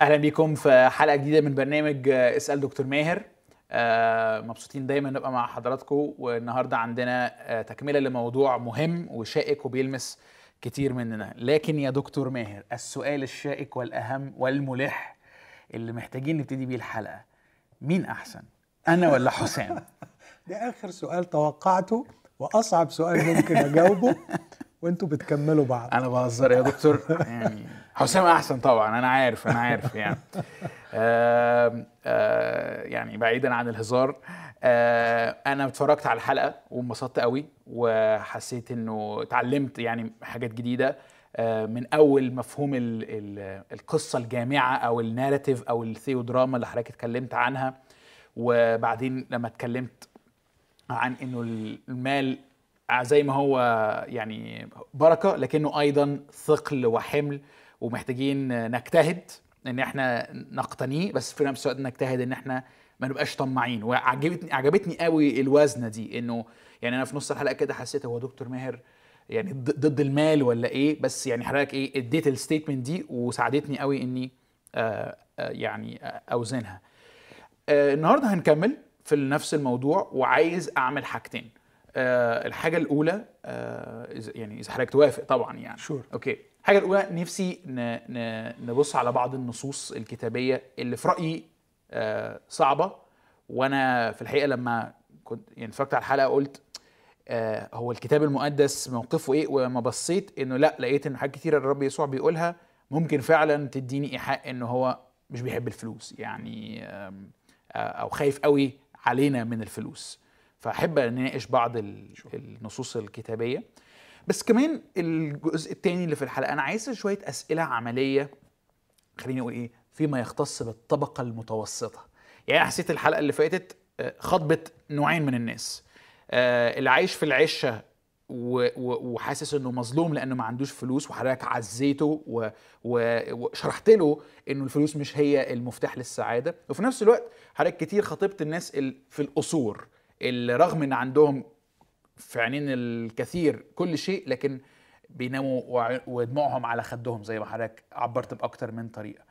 أهلا بيكم في حلقة جديدة من برنامج آه، اسأل دكتور ماهر. آه، مبسوطين دايما نبقى مع حضراتكم والنهاردة عندنا آه، تكملة لموضوع مهم وشائك وبيلمس كتير مننا. لكن يا دكتور ماهر السؤال الشائك والأهم والملح اللي محتاجين نبتدي بيه الحلقة مين أحسن أنا ولا حسام؟ ده آخر سؤال توقعته وأصعب سؤال ممكن أجاوبه وأنتوا بتكملوا بعض. أنا بهزر يا دكتور. يعني حسام أحسن طبعا أنا عارف أنا عارف يعني. آه آه يعني بعيدا عن الهزار. آه أنا اتفرجت على الحلقة وانبسطت قوي وحسيت إنه اتعلمت يعني حاجات جديدة. من أول مفهوم ال ال القصة الجامعة أو الناراتيف أو الثيودراما اللي حضرتك اتكلمت عنها. وبعدين لما اتكلمت عن إنه المال زي ما هو يعني بركة لكنه أيضا ثقل وحمل. ومحتاجين نجتهد إن إحنا نقتنيه بس في نفس الوقت نجتهد إن إحنا ما نبقاش طماعين. وعجبتني عجبتني قوي الوزنة دي إنه يعني أنا في نص الحلقة كده حسيت هو دكتور ماهر يعني ضد المال ولا إيه؟ بس يعني حضرتك إيه إديت الستيتمنت دي وساعدتني قوي إني آه آه يعني آه أوزنها. النهارده هنكمل في نفس الموضوع وعايز أعمل حاجتين. الحاجة الأولى يعني إذا حضرتك توافق طبعا يعني. شور أوكي. الحاجة الأولى نفسي. نبص على بعض النصوص الكتابية اللي في رأيي آه صعبة. وأنا في الحقيقة لما كنت يعني اتفرجت على الحلقة قلت آه هو الكتاب المقدس موقفه إيه؟ وما بصيت إنه لأ لقيت ان حاجات كتيره الرب يسوع بيقولها ممكن فعلا تديني إيحاء إنه هو مش بيحب الفلوس يعني أو خايف قوي علينا من الفلوس. فأحب نناقش بعض ال- النصوص الكتابية. بس كمان الجزء التاني اللي في الحلقة أنا عايز شوية أسئلة عملية خليني أقول إيه فيما يختص بالطبقة المتوسطة. يعني حسيت الحلقة اللي فاتت آه، خاطبت نوعين من الناس. آه، اللي عايش في العشة وحاسس إنه مظلوم لأنه ما عندوش فلوس وحضرتك عزيته وشرحت له إنه الفلوس مش هي المفتاح للسعادة. وفي نفس الوقت حضرتك كتير خاطبت الناس ال- في القصور اللي رغم إن عندهم في عينين الكثير كل شيء لكن بيناموا وع- ودموعهم على خدهم زي ما حضرتك عبرت بأكتر من طريقة.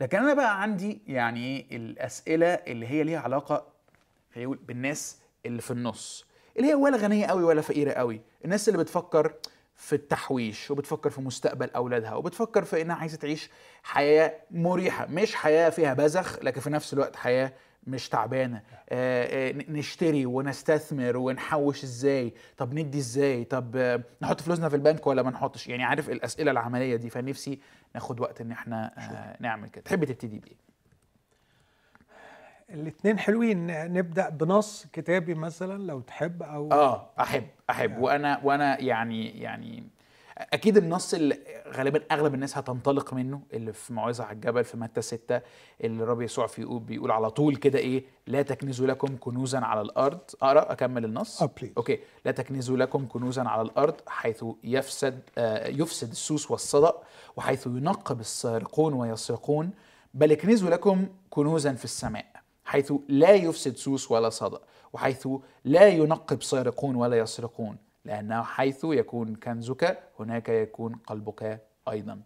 لكن أنا بقى عندي يعني الأسئلة اللي هي ليها علاقة بالناس اللي في النص اللي هي ولا غنية قوي ولا فقيرة قوي. الناس اللي بتفكر في التحويش وبتفكر في مستقبل أولادها وبتفكر في إنها عايزة تعيش حياة مريحة مش حياة فيها بذخ لكن في نفس الوقت حياة مش تعبانة. آه، آه، نشتري ونستثمر ونحوش إزاي؟ طب ندي إزاي؟ طب آه، نحط فلوسنا في البنك ولا ما نحطش؟ يعني عارف الأسئلة العملية دي فنفسي ناخد وقت إن إحنا آه، نعمل كده. تحب تبتدي بإيه؟ الاثنين حلوين. نبدأ بنص كتابي مثلا لو تحب أو آه أحب أحب. وأنا وأنا يعني يعني أكيد النص اللي غالبا أغلب الناس هتنطلق منه اللي في موعظه على الجبل في متى 6 اللي الرب يسوع فيه يقول بيقول على طول كده إيه لا تكنزوا لكم كنوزا على الأرض. أقرأ أكمل النص. please. أوكي. لا تكنزوا لكم كنوزا على الأرض حيث يفسد آه يفسد السوس والصدأ وحيث ينقب السارقون ويسرقون. بل اكنزوا لكم كنوزا في السماء حيث لا يفسد سوس ولا صدأ وحيث لا ينقب سارقون ولا يسرقون. لأنه حيث يكون كنزك هناك يكون قلبك أيضا.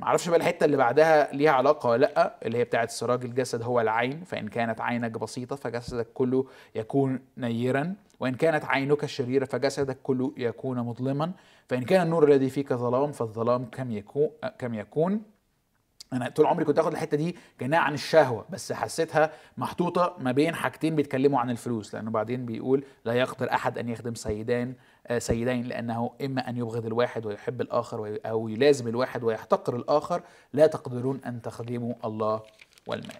معرفش بقى الحتة اللي بعدها ليها علاقة ولا لأ اللي هي بتاعت سراج الجسد هو العين. فإن كانت عينك بسيطة فجسدك كله يكون نيرا. وإن كانت عينك شريرة فجسدك كله يكون مظلما. فإن كان النور الذي فيك ظلام فالظلام كم يكون كم يكون؟ أنا طول عمري كنت آخد الحتة دي كانها عن الشهوة بس حسيتها محطوطة ما بين حاجتين بيتكلموا عن الفلوس لأنه بعدين بيقول لا يقدر أحد أن يخدم سيدان آه، سيدين لأنه إما أن يبغض الواحد ويحب الآخر أو يلازم الواحد ويحتقر الآخر لا تقدرون أن تخدموا الله والمال.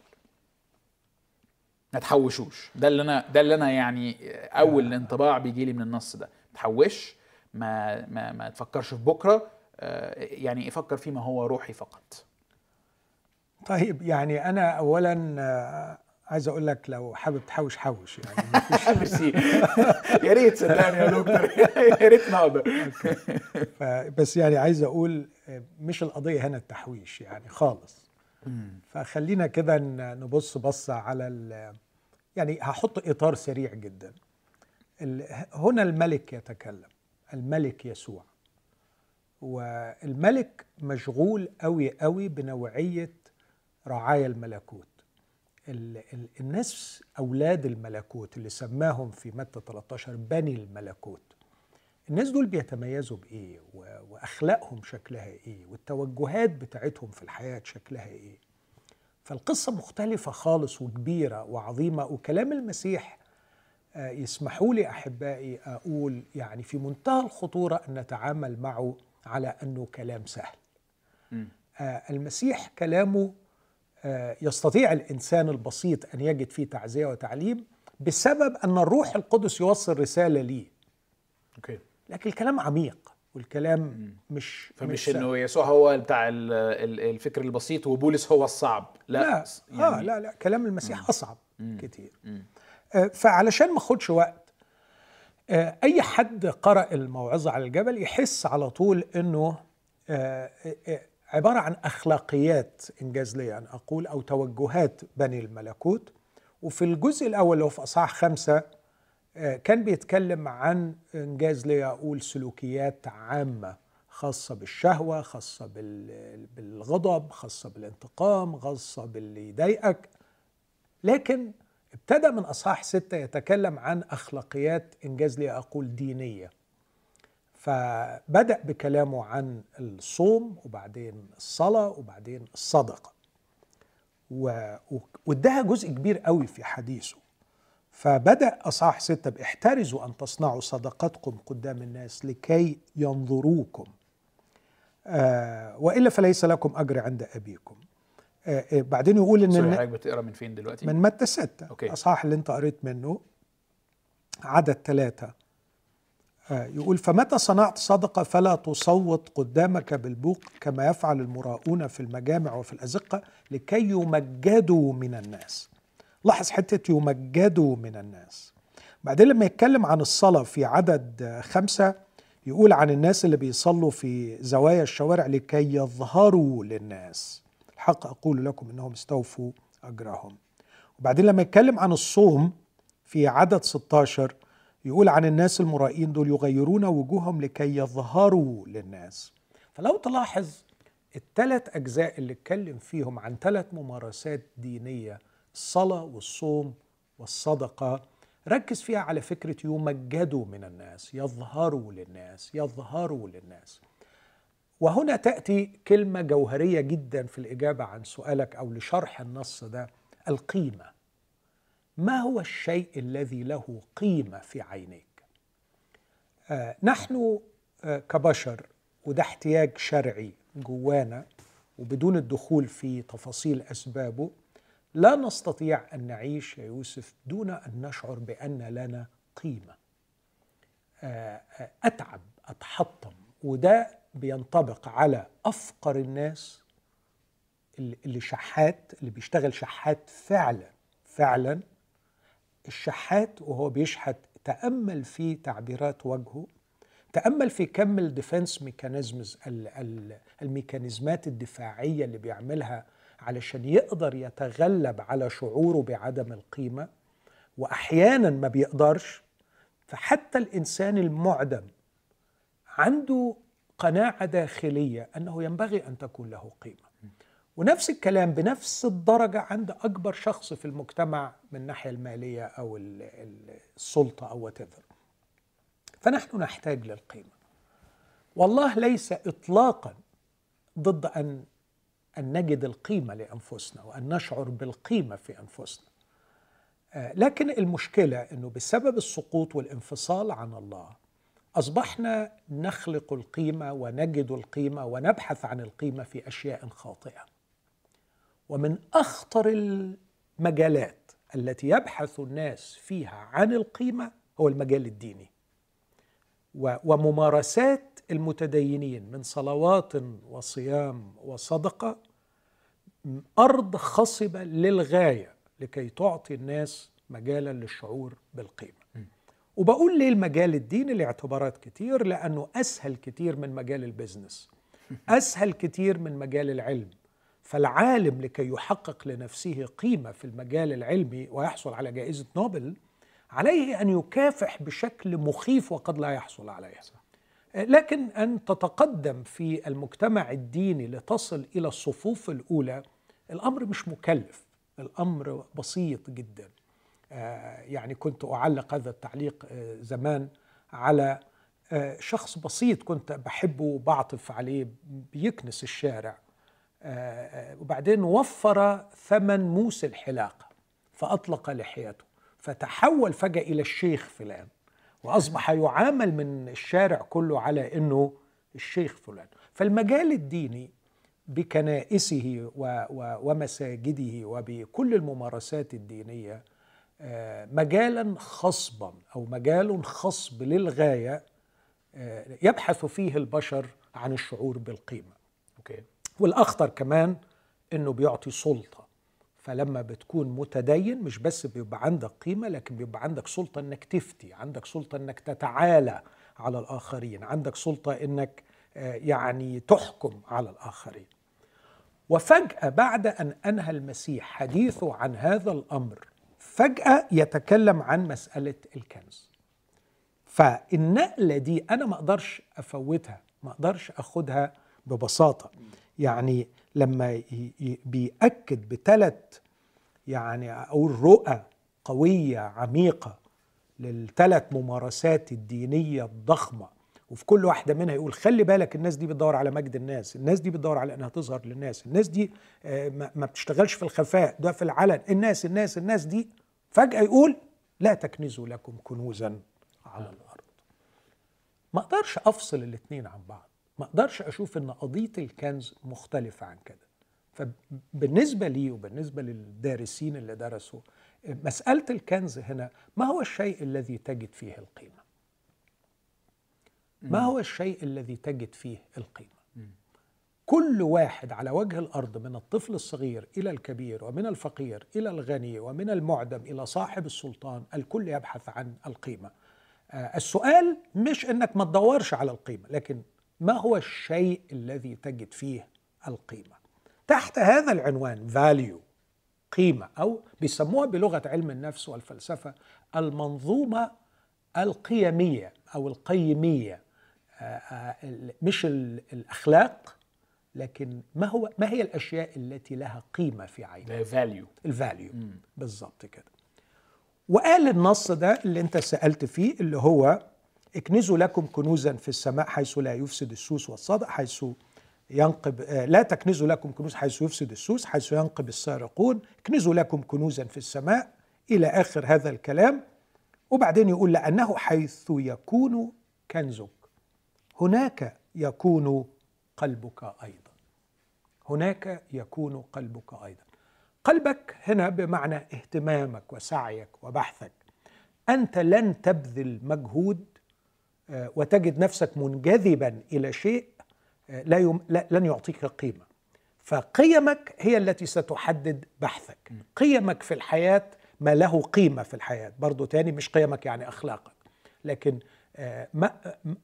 ما تحوشوش. ده اللي أنا ده اللي أنا يعني أول انطباع بيجي لي من النص ده. ما تحوش ما ما ما تفكرش في بكرة آه، يعني فكر فيما هو روحي فقط. طيب يعني أنا اولا آه، عايز أقول لك لو حابب تحوش حوش يعني. ميرسي. يا ريت صدقني يا دكتور. يا ريت نقدر. بس يعني عايز أقول آه، مش القضية هنا التحويش يعني خالص. فخلينا كده نبص بصة على ال- يعني هحط إطار سريع جدا. هنا الملك يتكلم الملك يسوع. والملك مشغول قوي قوي بنوعية رعايا الملكوت. ال ال الناس أولاد الملكوت اللي سماهم في متى 13 بني الملكوت الناس دول بيتميزوا بإيه؟ و- وأخلاقهم شكلها إيه؟ والتوجهات بتاعتهم في الحياة شكلها إيه؟ فالقصة مختلفة خالص وكبيرة وعظيمة وكلام المسيح آه، يسمحوا لي أحبائي أقول يعني في منتهى الخطورة أن نتعامل معه على أنه كلام سهل. آه، المسيح كلامه يستطيع الإنسان البسيط أن يجد فيه تعزية وتعليم بسبب أن الروح القدس يوصل رسالة ليه. أوكي. لكن الكلام عميق والكلام مش فمش سهل. إنه يسوع هو بتاع ال- ال- الفكر البسيط وبولس هو الصعب. لا, لا. يعني آه لا لا. كلام المسيح أصعب مم. كتير. مم. آه، فعلشان ما أخدش وقت آه، أي حد قرأ الموعظة على الجبل يحس على طول إنه آه، آه، عبارة عن أخلاقيات إنجاز لي أن أقول أو توجهات بني الملكوت. وفي الجزء الأول اللي هو في أصحاح خمسة آه، كان بيتكلم عن إنجاز لي أقول سلوكيات عامة خاصة بالشهوة خاصة بال- بالغضب خاصة بالانتقام خاصة باللي يضايقك. لكن ابتدى من أصحاح ستة يتكلم عن أخلاقيات إنجاز لي أقول دينية. فبدأ بكلامه عن الصوم وبعدين الصلاة وبعدين الصدقة. و- و- واداها جزء كبير قوي في حديثه. فبدأ أصحاح ستة باحترزوا أن تصنعوا صدقاتكم قدام الناس لكي ينظروكم. آه وإلا فليس لكم أجر عند أبيكم. آه آه، بعدين يقول إن sorry حضرتك بتقرأ من فين دلوقتي؟ من متى ستة. okay. أصحاح اللي أنت قريت منه عدد ثلاثة. يقول فمتى صنعت صدقة فلا تصوت قدامك بالبوق كما يفعل المراؤون في المجامع وفي الأزقة لكي يمجدوا من الناس لاحظ حتة يمجدوا من الناس. بعدين لما يتكلم عن الصلاة في عدد آه، خمسة يقول عن الناس اللي بيصلوا في زوايا الشوارع لكي يظهروا للناس. الحق أقول لكم إنهم استوفوا أجرهم. وبعدين لما يتكلم عن الصوم في عدد 16 يقول عن الناس المرائين دول يغيرون وجوههم لكي يظهروا للناس. فلو تلاحظ الثلاث أجزاء اللي اتكلم فيهم عن ثلاث ممارسات دينية الصلاة والصوم والصدقة ركز فيها على فكرة يمجدوا من الناس يظهروا للناس يظهروا للناس. وهنا تأتي كلمة جوهرية جدا في الإجابة عن سؤالك أو لشرح النص ده القيمة. ما هو الشيء الذي له قيمة في عينيك؟ آه نحن آه كبشر وده احتياج شرعي جوانا وبدون الدخول في تفاصيل أسبابه لا نستطيع أن نعيش يا يوسف دون أن نشعر بأن لنا قيمة. آه، آه، أتعب أتحطم وده بينطبق على أفقر الناس اللي شحات اللي بيشتغل شحات فعلا فعلا الشحات وهو بيشحت تأمل في تعبيرات وجهه تأمل في كم ال defense mechanisms الميكانيزمات الدفاعية اللي بيعملها علشان يقدر يتغلب على شعوره بعدم القيمة وأحيانا ما بيقدرش فحتى الإنسان المعدم عنده قناعة داخلية أنه ينبغي أن تكون له قيمة. ونفس الكلام بنفس الدرجة عند أكبر شخص في المجتمع من الناحية المالية أو ال- ال- السلطة أو whatever. فنحن نحتاج للقيمة. والله ليس إطلاقا ضد أن أن نجد القيمة لأنفسنا وأن نشعر بالقيمة في أنفسنا. آه، لكن المشكلة أنه بسبب السقوط والانفصال عن الله أصبحنا نخلق القيمة ونجد القيمة ونبحث عن القيمة في أشياء خاطئة. ومن أخطر المجالات التي يبحث الناس فيها عن القيمة هو المجال الديني. وممارسات المتدينين من صلوات وصيام وصدقة أرض خصبة للغاية لكي تعطي الناس مجالا للشعور بالقيمة. وبقول ليه المجال الديني لاعتبارات كتير؟ لأنه أسهل كتير من مجال البزنس أسهل كتير من مجال العلم. فالعالم لكي يحقق لنفسه قيمة في المجال العلمي ويحصل على جائزة نوبل عليه أن يكافح بشكل مخيف وقد لا يحصل عليها لكن أن تتقدم في المجتمع الديني لتصل إلى الصفوف الأولى الأمر مش مكلف الأمر بسيط جدا. آه، يعني كنت أعلق هذا التعليق آه، زمان على آه، شخص بسيط كنت بحبه وبعطف عليه بيكنس الشارع. وبعدين وفر ثمن موس الحلاقة فأطلق لحيته فتحول فجأة إلى الشيخ فلان وأصبح يعامل من الشارع كله على إنه الشيخ فلان. فالمجال الديني بكنائسه ومساجده وبكل الممارسات الدينية آه، مجالا خصبا أو مجال خصب للغاية آه، يبحث فيه البشر عن الشعور بالقيمة. أوكي؟ والأخطر كمان إنه بيعطي سلطة. فلما بتكون متدين مش بس بيبقى عندك قيمة لكن بيبقى عندك سلطة إنك تفتي عندك سلطة إنك تتعالى على الآخرين عندك سلطة إنك آه، يعني تحكم على الآخرين. وفجأة بعد أن أنهى المسيح حديثه عن هذا الأمر فجأة يتكلم عن مسألة الكنز. فالنقلة دي أنا ما أقدرش أفوتها ما أقدرش أخدها ببساطة. يعني لما بيأكد بثلاث يعني أقول رؤى قوية عميقة للثلاث ممارسات الدينية الضخمة. وفي كل واحدة منها يقول خلي بالك الناس دي بتدور على مجد الناس الناس دي بتدور على إنها تظهر للناس الناس دي آه، ما بتشتغلش في الخفاء ده في العلن الناس الناس الناس دي. فجأة يقول لا تكنزوا لكم كنوزا على الأرض. ما أقدرش أفصل الاثنين عن بعض. ما أقدرش أشوف ان قضية الكنز مختلفة عن كده. فبالنسبة لي وبالنسبة للدارسين اللي درسوا مسألة الكنز هنا ما هو الشيء الذي تجد فيه القيمة؟ ما هو الشيء الذي تجد فيه القيمة؟ كل واحد على وجه الأرض من الطفل الصغير إلى الكبير ومن الفقير إلى الغني ومن المعدم إلى صاحب السلطان الكل يبحث عن القيمة. آه، السؤال مش إنك ما تدورش على القيمة لكن ما هو الشيء الذي تجد فيه القيمة؟ تحت هذا العنوان value قيمة أو بيسموها بلغة علم النفس والفلسفة المنظومة القيمية أو القيمية. آه، آه، مش الأخلاق لكن ما هو ما هي الأشياء التي لها قيمة في عينك؟ ال value ال value بالظبط كده. وقال النص ده اللي أنت سألت فيه اللي هو اكنزوا لكم كنوزا في السماء حيث لا يفسد السوس والصدأ حيث ينقب آه، لا تكنزوا لكم كنوز حيث يفسد السوس حيث ينقب السارقون. اكنزوا لكم كنوزا في السماء إلى آخر هذا الكلام. وبعدين يقول لأنه حيث يكون كنزك هناك يكون قلبك أيضا. هناك يكون قلبك أيضا. قلبك هنا بمعنى اهتمامك وسعيك وبحثك. أنت لن تبذل مجهود وتجد نفسك منجذبا إلى شيء آه، لا, يم... لا لن يعطيك قيمة. فقيمك هي التي ستحدد بحثك. قيمك في الحياة ما له قيمة في الحياة. برضو تاني مش قيمك يعني أخلاقك. لكن آه، ما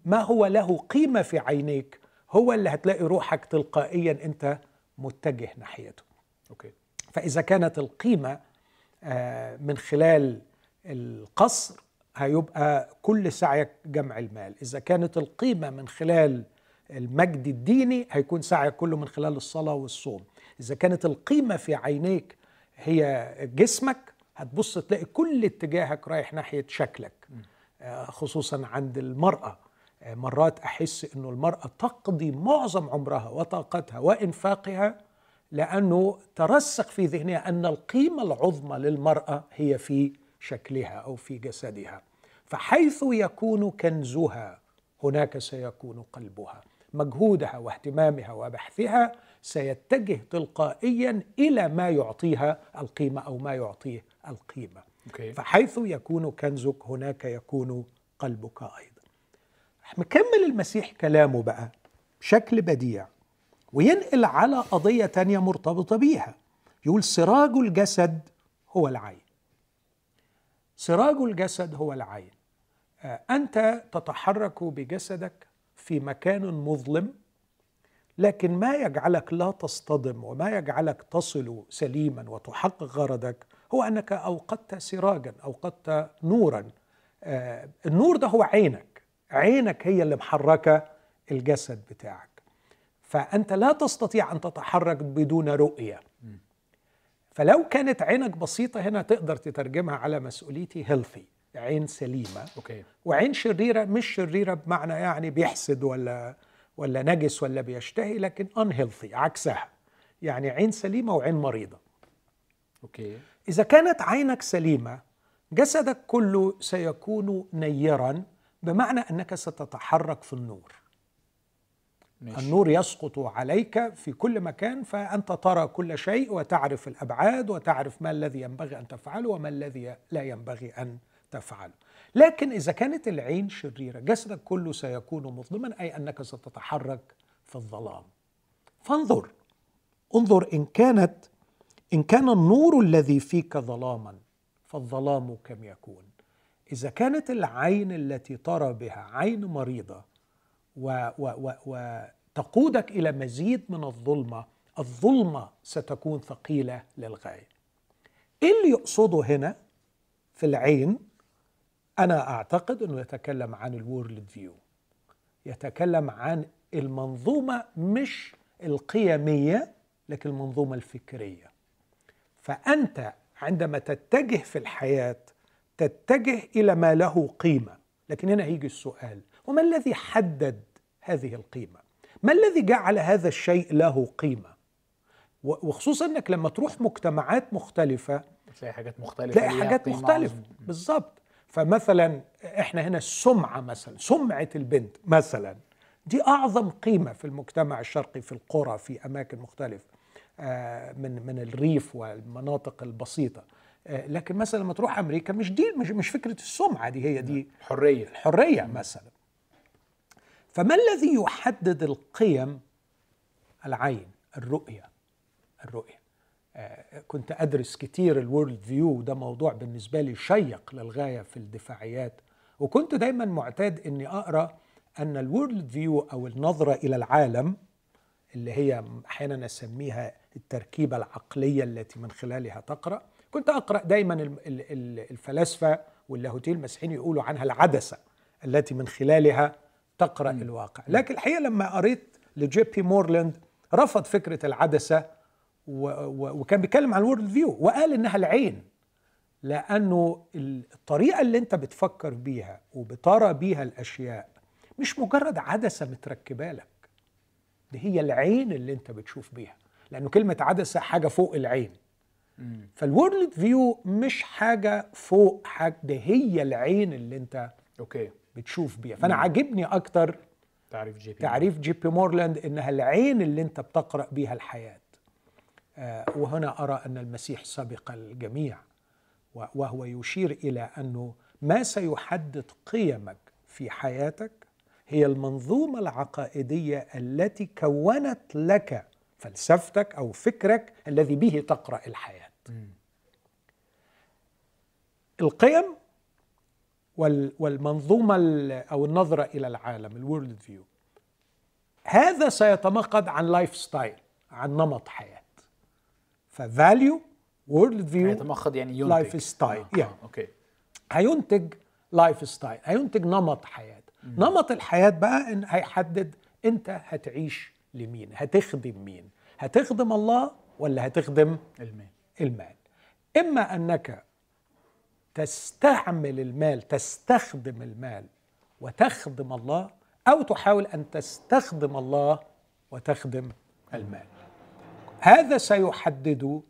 ما هو له قيمة في عينيك هو اللي هتلاقي روحك تلقائيا أنت متجه ناحيته. أوكي. فإذا كانت القيمة من خلال القصر هيبقى كل سعيك جمع المال. إذا كانت القيمة من خلال المجد الديني هيكون سعيك كله من خلال الصلاة والصوم. إذا كانت القيمة في عينيك هي جسمك هتبص تلاقي كل اتجاهك رايح ناحية شكلك آه، خصوصا عند المرأة. آه، مرات أحس أنه المرأة تقضي معظم عمرها وطاقتها وإنفاقها لأنه ترسخ في ذهنها أن القيمة العظمى للمرأة هي في شكلها أو في جسدها. فحيث يكون كنزها هناك سيكون قلبها. مجهودها واهتمامها وبحثها سيتجه تلقائيا إلى ما يعطيها القيمة أو ما يعطيه القيمة. okay. فحيث يكون كنزك هناك يكون قلبك أيضا. مكمل المسيح كلامه بقى بشكل بديع وينقل على قضية تانية مرتبطة بيها. يقول سراج الجسد هو العين. سراج الجسد هو العين. أنت تتحرك بجسدك في مكان مظلم لكن ما يجعلك لا تصطدم وما يجعلك تصل سليما وتحقق غرضك هو أنك أوقدت سراجا أوقدت نورا. آه، النور ده هو عينك عينك هي اللي محركة الجسد بتاعك. فأنت لا تستطيع أن تتحرك بدون رؤية. فلو كانت عينك بسيطة هنا تقدر تترجمها على مسؤوليتي healthy عين سليمة. okay. وعين شريرة مش شريرة بمعنى يعني بيحسد ولا ولا نجس ولا بيشتهي لكن unhealthy عكسها. يعني عين سليمة وعين مريضة. أوكي. إذا كانت عينك سليمة جسدك كله سيكون نيرا بمعنى أنك ستتحرك في النور. ماشي. النور يسقط عليك في كل مكان فأنت ترى كل شيء وتعرف الأبعاد وتعرف ما الذي ينبغي أن تفعله وما الذي لا ينبغي أن تفعله لكن إذا كانت العين شريرة جسدك كله سيكون مظلما أي أنك ستتحرك في الظلام. فانظر انظر إن كانت إن كان النور الذي فيك ظلاما فالظلام كم يكون. إذا كانت العين التي ترى بها عين مريضة و و و وتقودك إلى مزيد من الظلمة الظلمة ستكون ثقيلة للغاية. إيه اللي يقصده هنا في العين؟ أنا أعتقد أنه يتكلم عن الورلد فيو. يتكلم عن المنظومة مش القيمية لكن المنظومة الفكرية. فأنت عندما تتجه في الحياة تتجه إلى ما له قيمة. لكن هنا هيجي السؤال وما الذي حدد هذه القيمة؟ ما الذي جعل هذا الشيء له قيمة؟ وخصوصا إنك لما تروح مجتمعات مختلفة تلاقي حاجات مختلفة تلاقي حاجات قيمة عظيمة. بالظبط فمثلا إحنا هنا السمعه مثلا سمعة البنت مثلا دي أعظم قيمة في المجتمع الشرقي في القرى في أماكن مختلفة آه، من من الريف والمناطق البسيطة. آه، لكن مثلا لما تروح أمريكا مش دي مش مش فكرة السمعة دي هي دي الحريه الحرية مثلا. فما الذي يحدد القيم؟ العين الرؤية الرؤية. كنت أدرس كتير ال worldview ده موضوع بالنسبة لي شيق للغاية في الدفاعيات. وكنت دايما معتاد إني أقرأ أن ال worldview أو النظرة إلى العالم اللي هي أحيانا أسميها التركيبة العقلية التي من خلالها تقرأ كنت أقرأ دايما ال- ال- ال- الفلاسفة واللاهوتيين المسيحيين يقولوا عنها العدسة التي من خلالها تقرأ الواقع. لكن الحقيقة لما قريت لجي بي مورلاند رفض فكرة العدسة و و وكان بيتكلم عن ال worldview وقال إنها العين. لأنه الطريقة اللي أنت بتفكر بيها وبترى بيها الأشياء مش مجرد عدسة متركبة لك. دي هي العين اللي أنت بتشوف بيها. لأنه كلمة عدسة حاجة فوق العين. فال worldview مش حاجة فوق حاجة ده هي العين اللي أنت okay. بتشوف بيها. فأنا عاجبني أكتر تعريف جي بي تعريف جي بي مورلاند إنها العين اللي أنت بتقرأ بيها الحياة. وهنا أرى أن المسيح سبق الجميع وهو يشير إلى انه ما سيحدد قيمك في حياتك هي المنظومة العقائدية التي كونت لك فلسفتك أو فكرك الذي به تقرأ الحياة. مم. القيم وال- والمنظومة ال- أو النظرة إلى العالم ال worldview هذا سيتمخض عن lifestyle عن نمط حياة. ف value و worldview هيتمخض يعني ينتج. lifestyle آه. yeah. آه. okay هينتج lifestyle هينتج نمط حياة. نمط الحياة بقى إن هيحدد أنت هتعيش لمين هتخدم مين. هتخدم الله ولا هتخدم المال؟ المال؟ إما أنك تستعمل المال تستخدم المال وتخدم الله أو تحاول أن تستخدم الله وتخدم المال. هذا سيحدد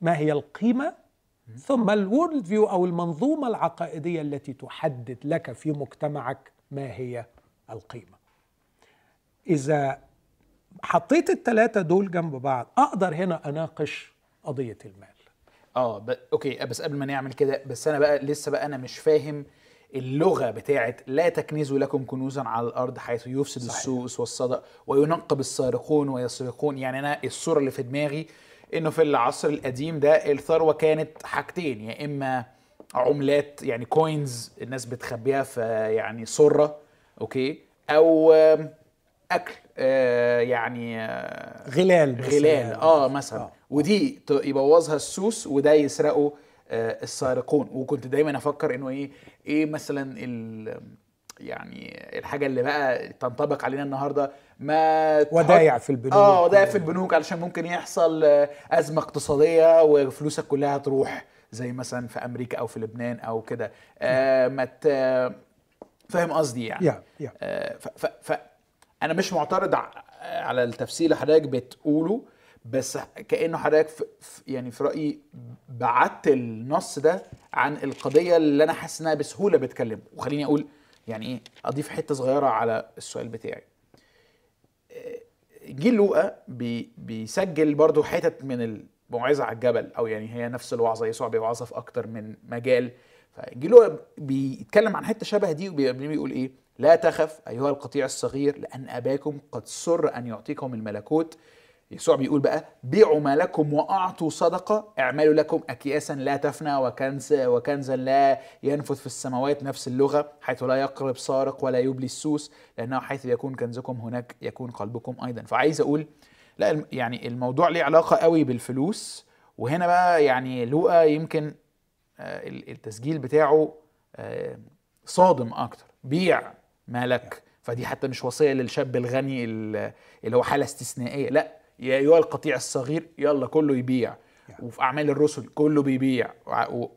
ما هي القيمة ثم الورلد فيو أو المنظومة العقائدية التي تحدد لك في مجتمعك ما هي القيمة. إذا حطيت الثلاثه دول جنب بعض أقدر هنا أناقش قضية المال. آه ب... okay بس قبل ما نعمل كده بس أنا بقى لسه بقى أنا مش فاهم اللغة بتاعت لا تكنزوا لكم كنوزا على الأرض حيث يفسد صحيح. السوس والصدأ وينقب السارقون ويسرقون يعني أنا الصورة اللي في دماغي إنه في العصر القديم ده الثروة كانت حاجتين يا إما عملات يعني coins الناس بتخبيها في يعني سرة أوكي أو أكل آه، يعني آه، غلال. غلال آه مثلا آه. ودي يبوظها السوس وده يسرقه آه، السارقون وكنت دايما أفكر إنه إيه إيه مثلا ال يعني الحاجة اللي بقى تنطبق علينا النهارده ما ودايع في البنوك. آه ودايع في البنوك علشان ممكن يحصل آه، أزمة اقتصادية وفلوسك كلها تروح زي مثلا في أمريكا أو في لبنان أو كده. آه ما فاهم قصدي يعني؟ يا يا آه، ف, ف, ف أنا مش معترض على التفسير اللي حضرتك بتقوله بس كأنه حضرتك يعني في رأيي بعدت النص ده عن القضية اللي أنا حاسس إنها بسهولة بتكلم. وخليني أقول يعني إيه أضيف حتة صغيرة على السؤال بتاعي. آه، جيل لوقا بي بيسجل برضو حتت من الموعظه على الجبل أو يعني هي نفس الوعظة يسوع بيوعظها في أكتر من مجال. فجيل لوقا بيتكلم عن حتة شبه دي وبيقول إيه لا تخف أيها القطيع الصغير لأن أباكم قد سر أن يعطيكم الملكوت يسوع بيقول بقى بيعوا ما لكم وأعطوا صدقة اعملوا لكم اكياسا لا تفنى وكنز وكنزا لا ينفذ في السماوات نفس اللغة حيث لا يقرب سارق ولا يبلي السوس لأنه حيث يكون كنزكم هناك يكون قلبكم أيضا. فعايز أقول لا يعني الموضوع ليه علاقة قوي بالفلوس وهنا بقى يعني لوقا يمكن آه، ال- التسجيل بتاعه آه، صادم أكتر. بيع مالك فدي حتى مش وصية للشاب الغني ال- اللي هو حالة استثنائية. لا يا أيها القطيع الصغير يلا كله يبيع. وفي أعمال الرسل كله بيبيع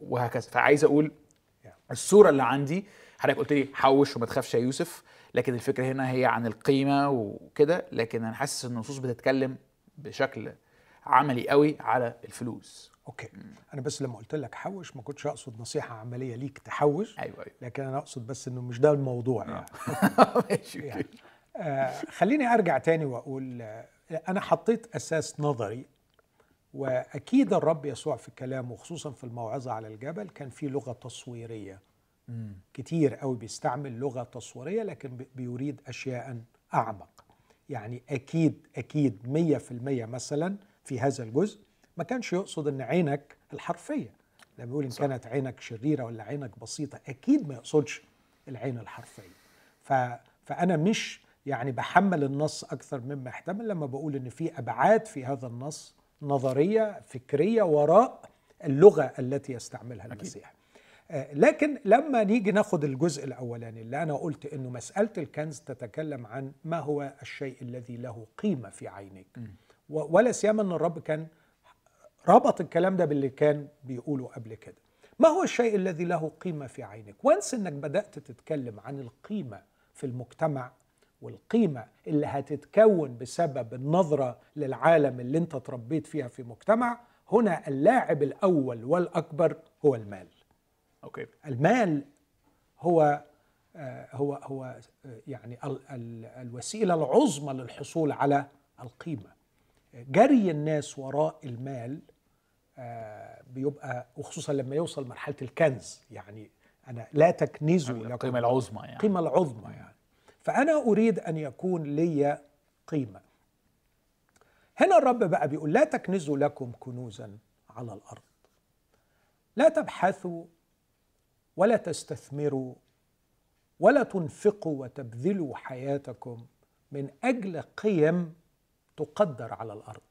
وهكذا. فعايز أقول الصورة اللي عندي حضرتك قلت لي حوش وما تخافش يا يوسف لكن الفكرة هنا هي عن القيمة وكده لكن أنا حاسس إن النصوص بتتكلم بشكل عملي قوي على الفلوس. okay. أنا بس لما قلت لك حوش ما كنتش أقصد نصيحة عملية ليك تحوش أيوه أيوه. لكن أنا أقصد بس إنه مش ده الموضوع يعني. يعني. آه خليني أرجع تاني وأقول آه أنا حطيت أساس نظري وأكيد الرب يسوع في كلامه خصوصا في الموعظة على الجبل كان في لغة تصويرية. كتير قوي بيستعمل لغة تصويرية لكن بي- بيريد اشياء أعمق. يعني أكيد أكيد 100% مثلا في هذا الجزء ما كانش يقصد إن عينك الحرفية. لما بيقول إن كانت عينك شريرة ولا عينك بسيطة أكيد ما يقصدش العين الحرفية. ف... فأنا مش يعني بحمل النص أكثر مما يحتمل لما بقول إن في أبعاد في هذا النص نظرية فكرية وراء اللغة التي يستعملها المسيح. آه، لكن لما نيجي ناخد الجزء الأولاني اللي أنا قلت إنه مسألة الكنز تتكلم عن ما هو الشيء الذي له قيمة في عينيك. و- ولا سيما إن الرب كان ربط الكلام ده باللي كان بيقوله قبل كده. ما هو الشيء الذي له قيمة في عينك وانس إنك بدأت تتكلم عن القيمة في المجتمع والقيمة اللي هتتكون بسبب النظرة للعالم اللي انت تربيت فيها في مجتمع هنا اللاعب الأول والأكبر هو المال. okay. المال هو آه، هو هو آه، يعني ال- ال- الوسيلة العظمى للحصول على القيمة. جري الناس وراء المال آه، بيبقى وخصوصا لما يوصل مرحلة الكنز يعني أنا لا تكنزوا القيمة العظمى يعني. القيمة العظمى يعني. فأنا أريد أن يكون لي قيمة. هنا الرب بقى بيقول لا تكنزوا لكم كنوزا على الأرض. لا تبحثوا ولا تستثمروا ولا تنفقوا وتبذلوا حياتكم من أجل قيم تقدر على الأرض.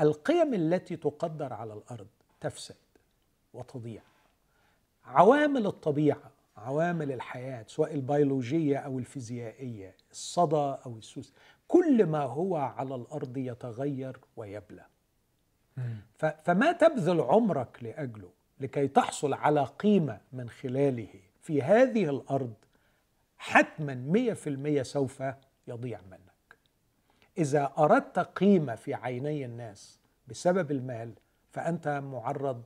القيم التي تقدر على الأرض تفسد وتضيع. عوامل الطبيعة عوامل الحياة سواء البيولوجية أو الفيزيائية الصدى أو السوس كل ما هو على الأرض يتغير ويبلى. فما تبذل عمرك لأجله لكي تحصل على قيمة من خلاله في هذه الأرض حتما مية في المية سوف يضيع منك. إذا أردت قيمة في عيني الناس بسبب المال فأنت معرض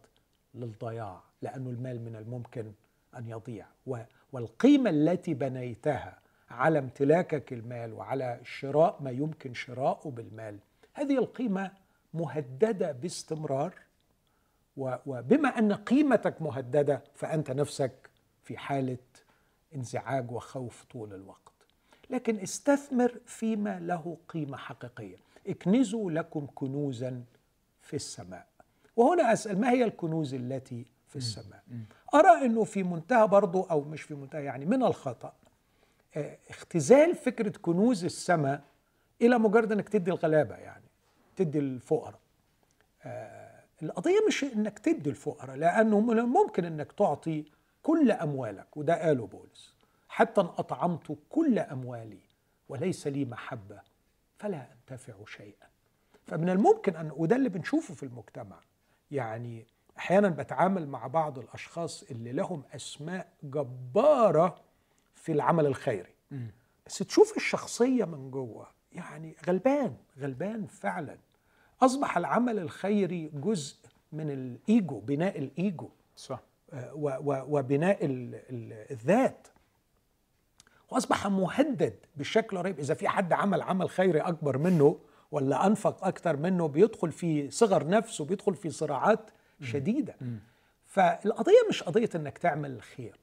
للضياع لأن المال من الممكن أن يضيع. والقيمة التي بنيتها على امتلاكك المال وعلى شراء ما يمكن شراؤه بالمال هذه القيمة مهددة باستمرار. وبما أن قيمتك مهددة فأنت نفسك في حالة انزعاج وخوف طول الوقت. لكن استثمر فيما له قيمة حقيقية. اكنزوا لكم كنوزا في السماء. وهنا أسأل ما هي الكنوز التي في السماء. أرى أنه في منتهى برضو أو مش في منتهى يعني من الخطأ آه، اختزال فكرة كنوز السماء إلى مجرد أنك تدي الغلابة يعني تدي الفقراء. آه، القضية مش أنك تدي الفقراء لأنه من الممكن أنك تعطي كل أموالك وده قاله بولس حتى إن أطعمت كل أموالي وليس لي محبة فلا أنتفع شيئا. فمن الممكن أن وده اللي بنشوفه في المجتمع يعني أحيانا بتعامل مع بعض الأشخاص اللي لهم أسماء جبارة في العمل الخيري. بس تشوف الشخصية من جوه يعني غلبان غلبان فعلا. أصبح العمل الخيري جزء من الإيجو بناء الإيجو. صح. آه، وبناء الذات. وأصبح مهدد بشكل رهيب. إذا في حد عمل عمل خيري أكبر منه ولا أنفق أكثر منه بيدخل في صغر نفس وبيدخل في صراعات شديدة. فالقضية مش قضية إنك تعمل الخير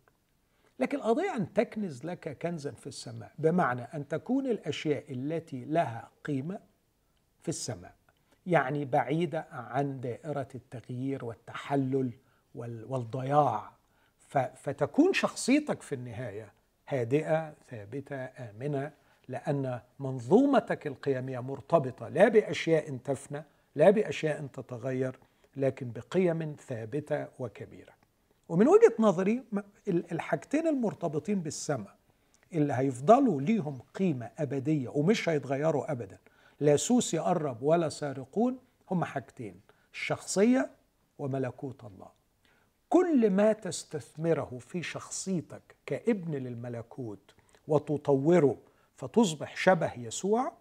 لكن القضية أن تكنز لك كنزا في السماء بمعنى أن تكون الأشياء التي لها قيمة في السماء يعني بعيدة عن دائرة التغيير والتحلل والضياع. فتكون شخصيتك في النهاية هادئة ثابتة آمنة لأن منظومتك القيمية مرتبطة لا بأشياء تفنى لا بأشياء تتغير. لكن بقيم ثابتة وكبيرة. ومن وجهة نظري الحاجتين المرتبطين بالسماء اللي هيفضلوا ليهم قيمة أبدية ومش هيتغيروا ابدا لا سوس يقرب ولا سارقون هم حاجتين الشخصية وملكوت الله. كل ما تستثمره في شخصيتك كابن للملكوت وتطوره فتصبح شبه يسوع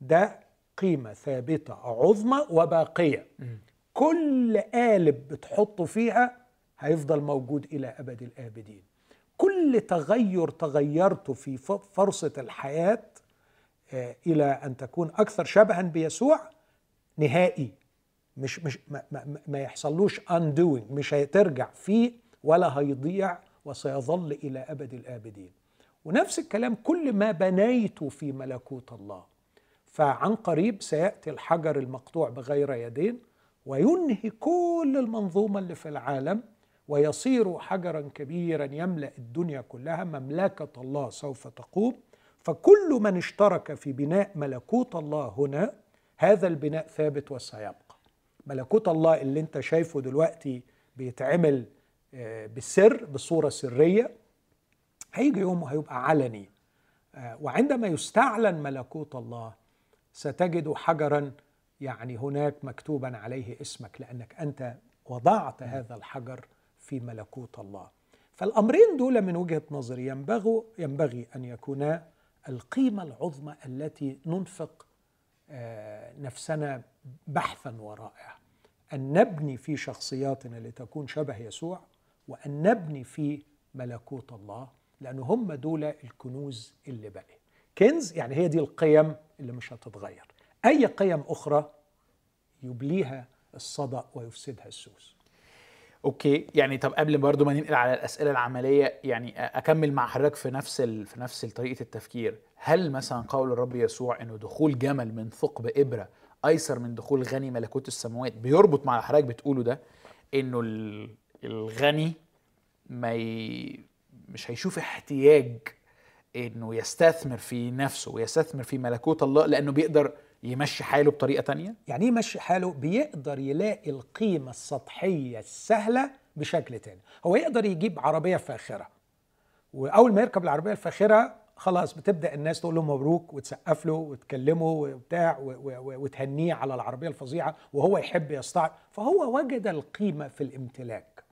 ده قيمة ثابتة عظمى وباقية. كل قالب بتحطه فيها هيفضل موجود إلى أبد الآبدين. كل تغير تغيرته في فرصة الحياة آه، إلى أن تكون أكثر شبها بيسوع نهائي. مش مش ما, ما, ما يحصلوش undoing مش هترجع فيه ولا هيضيع وسيظل إلى أبد الآبدين. ونفس الكلام كل ما بنيته في ملكوت الله. فعن قريب سيأتي الحجر المقطوع بغير يدين. وينهي كل المنظومة اللي في العالم ويصير حجرا كبيرا يملأ الدنيا كلها مملكة الله سوف تقوم. فكل من اشترك في بناء ملكوت الله هنا هذا البناء ثابت وسيبقى. ملكوت الله اللي انت شايفه دلوقتي بيتعمل آه، بالسر بصورة سرية هيجي يوم وهيبقى علني. آه، وعندما يستعلن ملكوت الله ستجد حجرا يعني هناك مكتوبا عليه اسمك لأنك أنت وضعت هذا الحجر في ملكوت الله. فالأمرين دول من وجهة نظري ينبغي ينبغي أن يكونا القيمة العظمى التي ننفق آه، نفسنا بحثا وراءها أن نبني في شخصياتنا لتكون شبه يسوع وأن نبني في ملكوت الله لأن هم دول الكنوز اللي باقي كنز يعني هي دي القيم اللي مش هتتغير. أي قيم أخرى يبليها الصدأ ويفسدها السوس. أوكي يعني طب قبل برضو ما ننقل على الأسئلة العملية يعني أكمل مع حضرتك في نفس ال... في نفس طريقة التفكير. هل مثلا قول الرب يسوع إنه دخول جمل من ثقب إبرة أيسر من دخول غني ملكوت السماوات بيربط مع حضرتك بتقوله ده؟ إنه الغني ما ي... مش هيشوف احتياج إنه يستثمر في نفسه ويستثمر في ملكوت الله لأنه بيقدر يمشي حاله بطريقة تانية؟ يعني إيه يمشي حاله؟ بيقدر يلاقي القيمة السطحية السهلة بشكل تاني. هو يقدر يجيب عربية فاخرة. وأول ما يركب العربية الفاخرة خلاص بتبدأ الناس تقول له مبروك وتسقف له وتكلمه وبتاع وتهنيه على العربية الفظيعة وهو يحب يستعرض. فهو وجد القيمة في الامتلاك.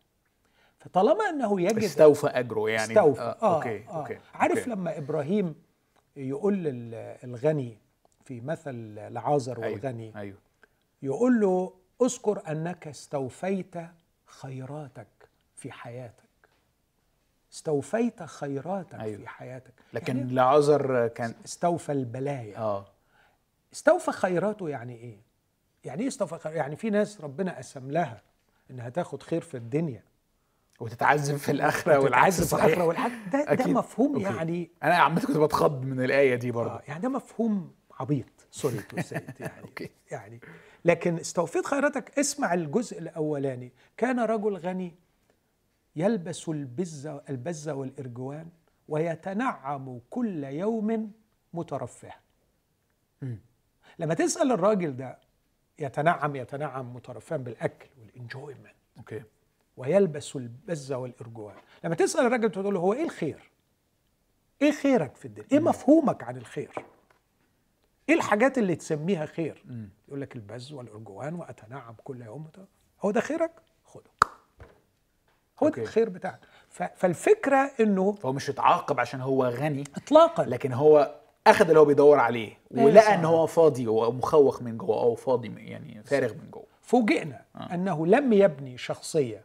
فطالما إنه يجد استوفى أجره يعني. استوفى. آه, آه okay. آه. okay. عارف okay. لما إبراهيم يقول للغني في مثل لعازر أيوه. والغني أيوه. يقول له أذكر أنك استوفيت خيراتك في حياتك استوفيت خيراتك أيوه. في حياتك لكن يعني لعازر كان استوفى البلايا آه استوفى خيراته يعني إيه يعني إيه استوفى خيراته يعني في ناس ربنا قسم لها إنها تاخد خير في الدنيا وتتعذب في الآخرة والعكس في الآخرة والعكس ده أكيد. ده مفهوم okay. يعني أنا عامة كنت بتخض من الآية دي برضه آه يعني ده مفهوم عبيط. sorry to يعني. okay. يعني. لكن استوفيت خيراتك اسمع الجزء الأولاني. كان رجل غني يلبس البز البز والإرجوان ويتنعم كل يوم مترفها لما تسأل الراجل ده يتنعم يتنعم مترفها بالأكل وال enjoyment okay. ويلبس البز والإرجوان. لما تسأل الراجل تقول له هو إيه الخير؟ إيه خيرك في الدنيا؟ إيه مفهومك عن الخير؟ إيه الحاجات اللي تسميها خير؟ يقول لك البز والارجوان وأتنعم كل يوم. هو ده خيرك؟ خده. هو ده. الخير بتاعك. فالفكرة إنه فهو مش اتعاقب عشان هو غني اطلاقا. لكن هو أخذ اللي هو بيدور عليه إيه ولقى صح. إن هو فاضي ومخوخ من جوه أو فاضي يعني فارغ من جوه. فوجئنا آه. أنه لم يبني شخصية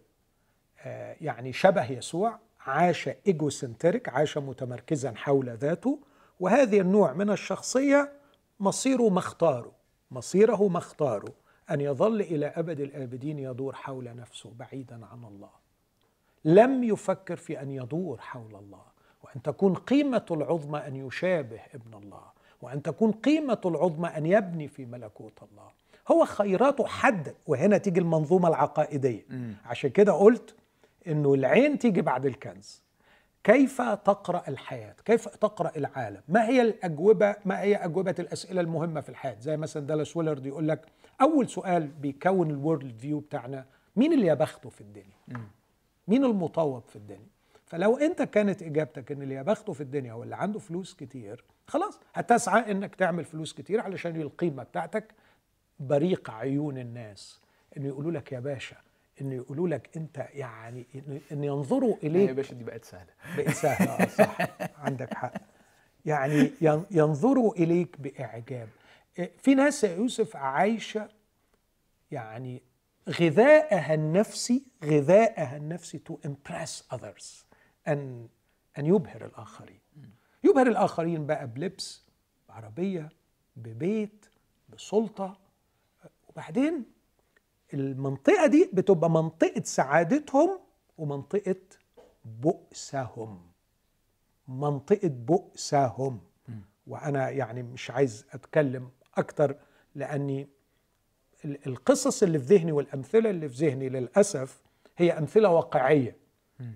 آه، يعني شبه يسوع عاش ايجوسنتريك عاش متمركزا حول ذاته وهذه النوع من الشخصية مصيره ما اختاره مصيره ما اختاره أن يظل إلى أبد الآبدين يدور حول نفسه بعيدا عن الله. لم يفكر في أن يدور حول الله وأن تكون قيمة العظمى أن يشابه ابن الله وأن تكون قيمة العظمى أن يبني في ملكوت الله. هو خيراته حدد وهنا تيجي المنظومة العقائدية. عشان كده قلت إنه العين تيجي بعد الكنز. كيف تقرأ الحياة؟ كيف تقرأ العالم؟ ما هي الأجوبة؟ ما هي أجوبة الأسئلة المهمة في الحياة؟ زي مثلا دالاس ويلرد يقول لك أول سؤال بيكون ال world view بتاعنا مين اللي يا بخته في الدنيا؟ مين المطوب في الدنيا؟ فلو أنت كانت إجابتك إن اللي يا بخته في الدنيا هو اللي عنده فلوس كتير خلاص هتسعى إنك تعمل فلوس كتير علشان القيمة بتاعتك بريق عيون الناس انه يقولوا لك يا باشا انه يقولوا لك أنت يعني إن ينظروا يا إليك باشا دي بقت سهلة. بقت سهلة آه صح. عندك حق. يعني ين- ينظروا إليك بإعجاب. إيه، في ناس يا يوسف عايشة يعني غذاءها النفسي غذاءها النفسي to impress others ان أن يبهر الآخرين. يبهر الآخرين بقى بلبس بعربية ببيت بسلطة. وبعدين المنطقة دي بتبقى منطقة سعادتهم ومنطقة بؤسهم. منطقة بؤسهم. وأنا يعني مش عايز أتكلم أكتر لأني ال- القصص اللي في ذهني والأمثلة اللي في ذهني للأسف هي أمثلة واقعية.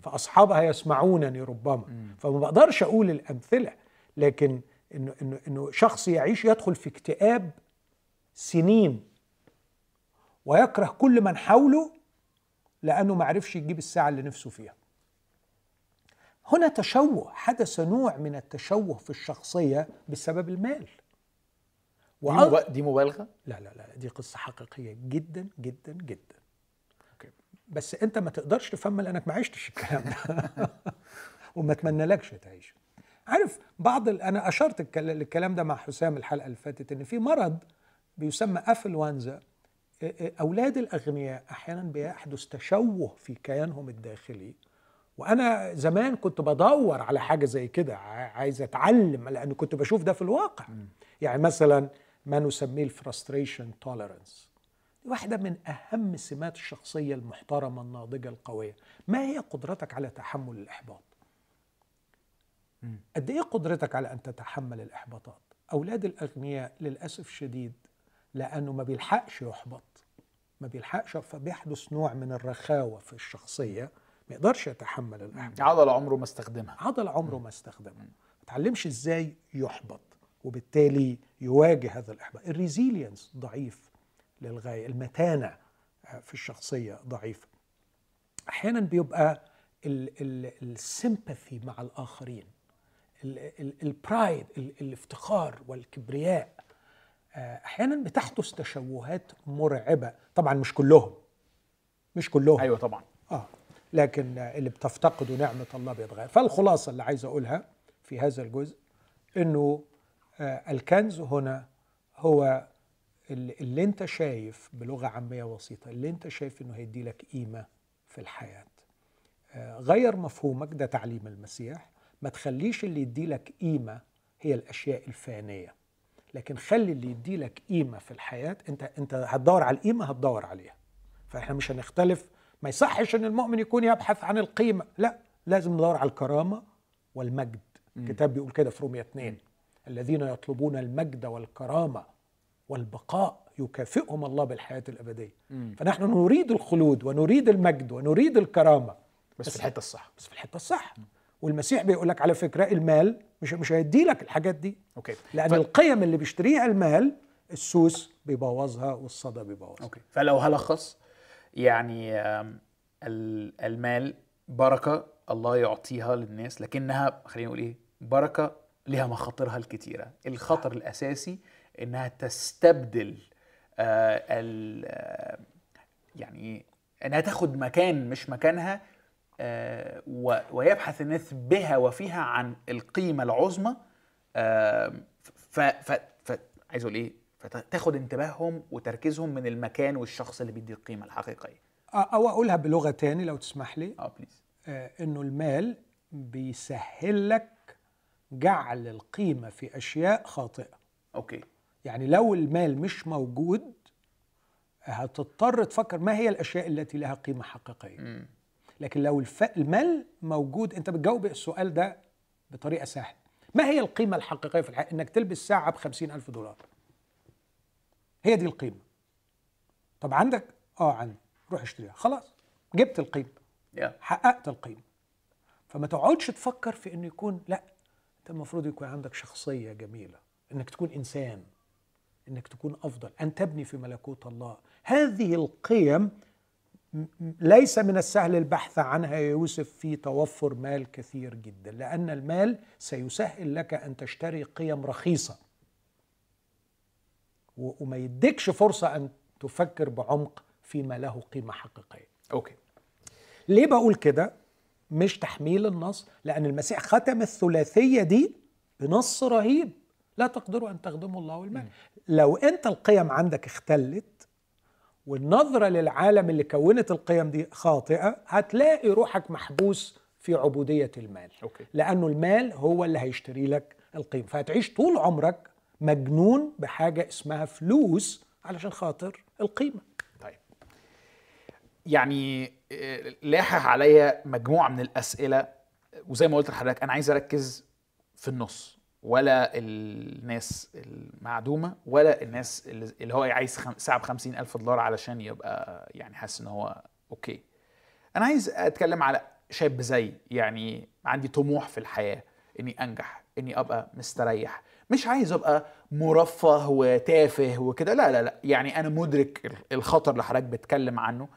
فأصحابها يسمعونني ربما. فما بقدرش أقول الأمثلة. لكن انه انه إنه شخص يعيش يدخل في اكتئاب سنين. ويكره كل من حوله لأنه ما عرفش يجيب الساعة اللي نفسه فيها. هنا تشوه حدث نوع من التشوه في الشخصية بسبب المال. دي, وأ- مب... دي مبالغة؟ لا لا لا دي قصة حقيقية جدا جدا جدا. بس أنت ما تقدرش تفهم لانك ما عشتش الكلام ده. وما اتمنالكش تعيش. عارف بعض ال... أنا أشرت الكل- للكلام ده مع حسام الحلقة اللي فاتت إن في مرض بيسمى affluenza. أولاد الأغنياء أحيانا بيحدث تشوه في كيانهم الداخلي وأنا زمان كنت بدور على حاجة زي كده عايز أتعلم لأن كنت بشوف ده في الواقع. يعني مثلا ما نسميه ال frustration tolerance واحدة من أهم سمات الشخصية المحترمة الناضجة القوية. ما هي قدرتك على تحمل الإحباط؟ قد إيه قدرتك على أن تتحمل الإحباطات؟ أولاد الأغنياء للأسف شديد لأنه ما بيلحقش يحبط. ما بيلحقش فبيحدث نوع من الرخاوة في الشخصية. ما يقدرش يتحمل الإحباط عضله عمره ما استخدمها. عضل عمره ما استخدمها. ما اتعلمش إزاي يحبط وبالتالي يواجه هذا الإحباط. ال resilience ضعيف للغاية المتانة في الشخصية ضعيفه أحيانا بيبقى ال sympathy مع الآخرين البرايد الافتخار والكبرياء. أحيانا بتحدث تشوهات مرعبة. طبعا مش كلهم. مش كلهم. أيوه طبعا. آه. لكن اللي بتفتقده نعمة الله بيتغير. فالخلاصة اللي عايز أقولها في هذا الجزء إنه آه الكنز هنا هو اللي, اللي أنت شايف بلغة عامية بسيطه اللي أنت شايف إنه هيدي لك قيمة في الحياة. آه غير مفهومك ده تعليم المسيح. ما تخليش اللي يدي لك قيمة هي الأشياء الفانية. لكن خلي اللي يدي لك قيمة في الحياة انت انت هتدور على القيمة هتدور عليها. فإحنا مش هنختلف. ما يصحش إن المؤمن يكون يبحث عن القيمة. لا لازم ندور على الكرامة والمجد. الكتاب بيقول كده في رومية 2 الذين يطلبون المجد والكرامة والبقاء يكافئهم الله بالحياة الأبدية. فنحن نريد الخلود ونريد المجد ونريد الكرامة. بس في الحتة الصح. بس في الحتة الصح. والمسيح بيقول لك على فكرة المال مش مش هيدي لك الحاجات دي. okay. لأن ف... القيم اللي بيشتريها المال السوس بيبوظها والصدى بيبوظها. okay. فلو هلخص يعني المال بركة الله يعطيها للناس لكنها خلينا نقول إيه بركة لها مخاطرها الكتيرة. الخطر الأساسي إنها تستبدل آه ال يعني إنها تاخد مكان مش مكانها ويبحث الناس بها وفيها عن القيمة العظمى ف, ف, ف عايز أقول إيه؟ فتاخد انتباههم وتركيزهم من المكان والشخص اللي بيدي القيمة الحقيقية. أو أقولها بلغة تاني لو تسمح لي. آه بليز آه، إنه المال بيسهل لك جعل القيمة في أشياء خاطئة. أوكي. يعني لو المال مش موجود هتضطر تفكر ما هي الأشياء التي لها قيمة حقيقية. مم. لكن لو الف... المال موجود انت بتجاوب السؤال ده بطريقة سهلة. ما هي القيمة الحقيقية في الحياة انك تلبس ساعة ب ألف دولار؟ هي دي القيمة. طب عندك؟ آه عندي. روح اشتريها. خلاص. جبت القيمة. حققت القيمة. فما تقعدش تفكر في إنه يكون لا انت المفروض يكون عندك شخصية جميلة. إنك تكون إنسان. إنك تكون أفضل. أن تبني في ملكوت الله. هذه القيم ليس من السهل البحث عنها يا يوسف في توفر مال كثير جدا لأن المال سيسهل لك أن تشتري قيم رخيصة. و- وما يديكش فرصة أن تفكر بعمق فيما له قيمة حقيقية. okay. ليه بقول كده؟ مش تحميل النص لأن المسيح ختم الثلاثية دي بنص رهيب. لا تقدروا أن تخدموا الله والمال. لو أنت القيم عندك اختلت والنظرة للعالم اللي كونت القيم دي خاطئة هتلاقي روحك محبوس في عبودية المال. okay. لأنه المال هو اللي هيشتري لك القيمة. فهتعيش طول عمرك مجنون بحاجة اسمها فلوس علشان خاطر القيمة. طيب. يعني آه، لاحق عليا مجموعة من الأسئلة وزي ما قلت لحضرتك أنا عايز أركز في النص. ولا الناس المعدومة ولا الناس اللي هو عايز ساعة ب ألف دولار علشان يبقى يعني حاسس إن هو أوكي. أنا عايز أتكلم على شاب زي يعني عندي طموح في الحياة إني أنجح إني أبقى مستريح. مش عايز أبقى مرفه وتافه وكده لا لا لا. يعني أنا مدرك الخطر اللي حضرتك بتكلم عنه.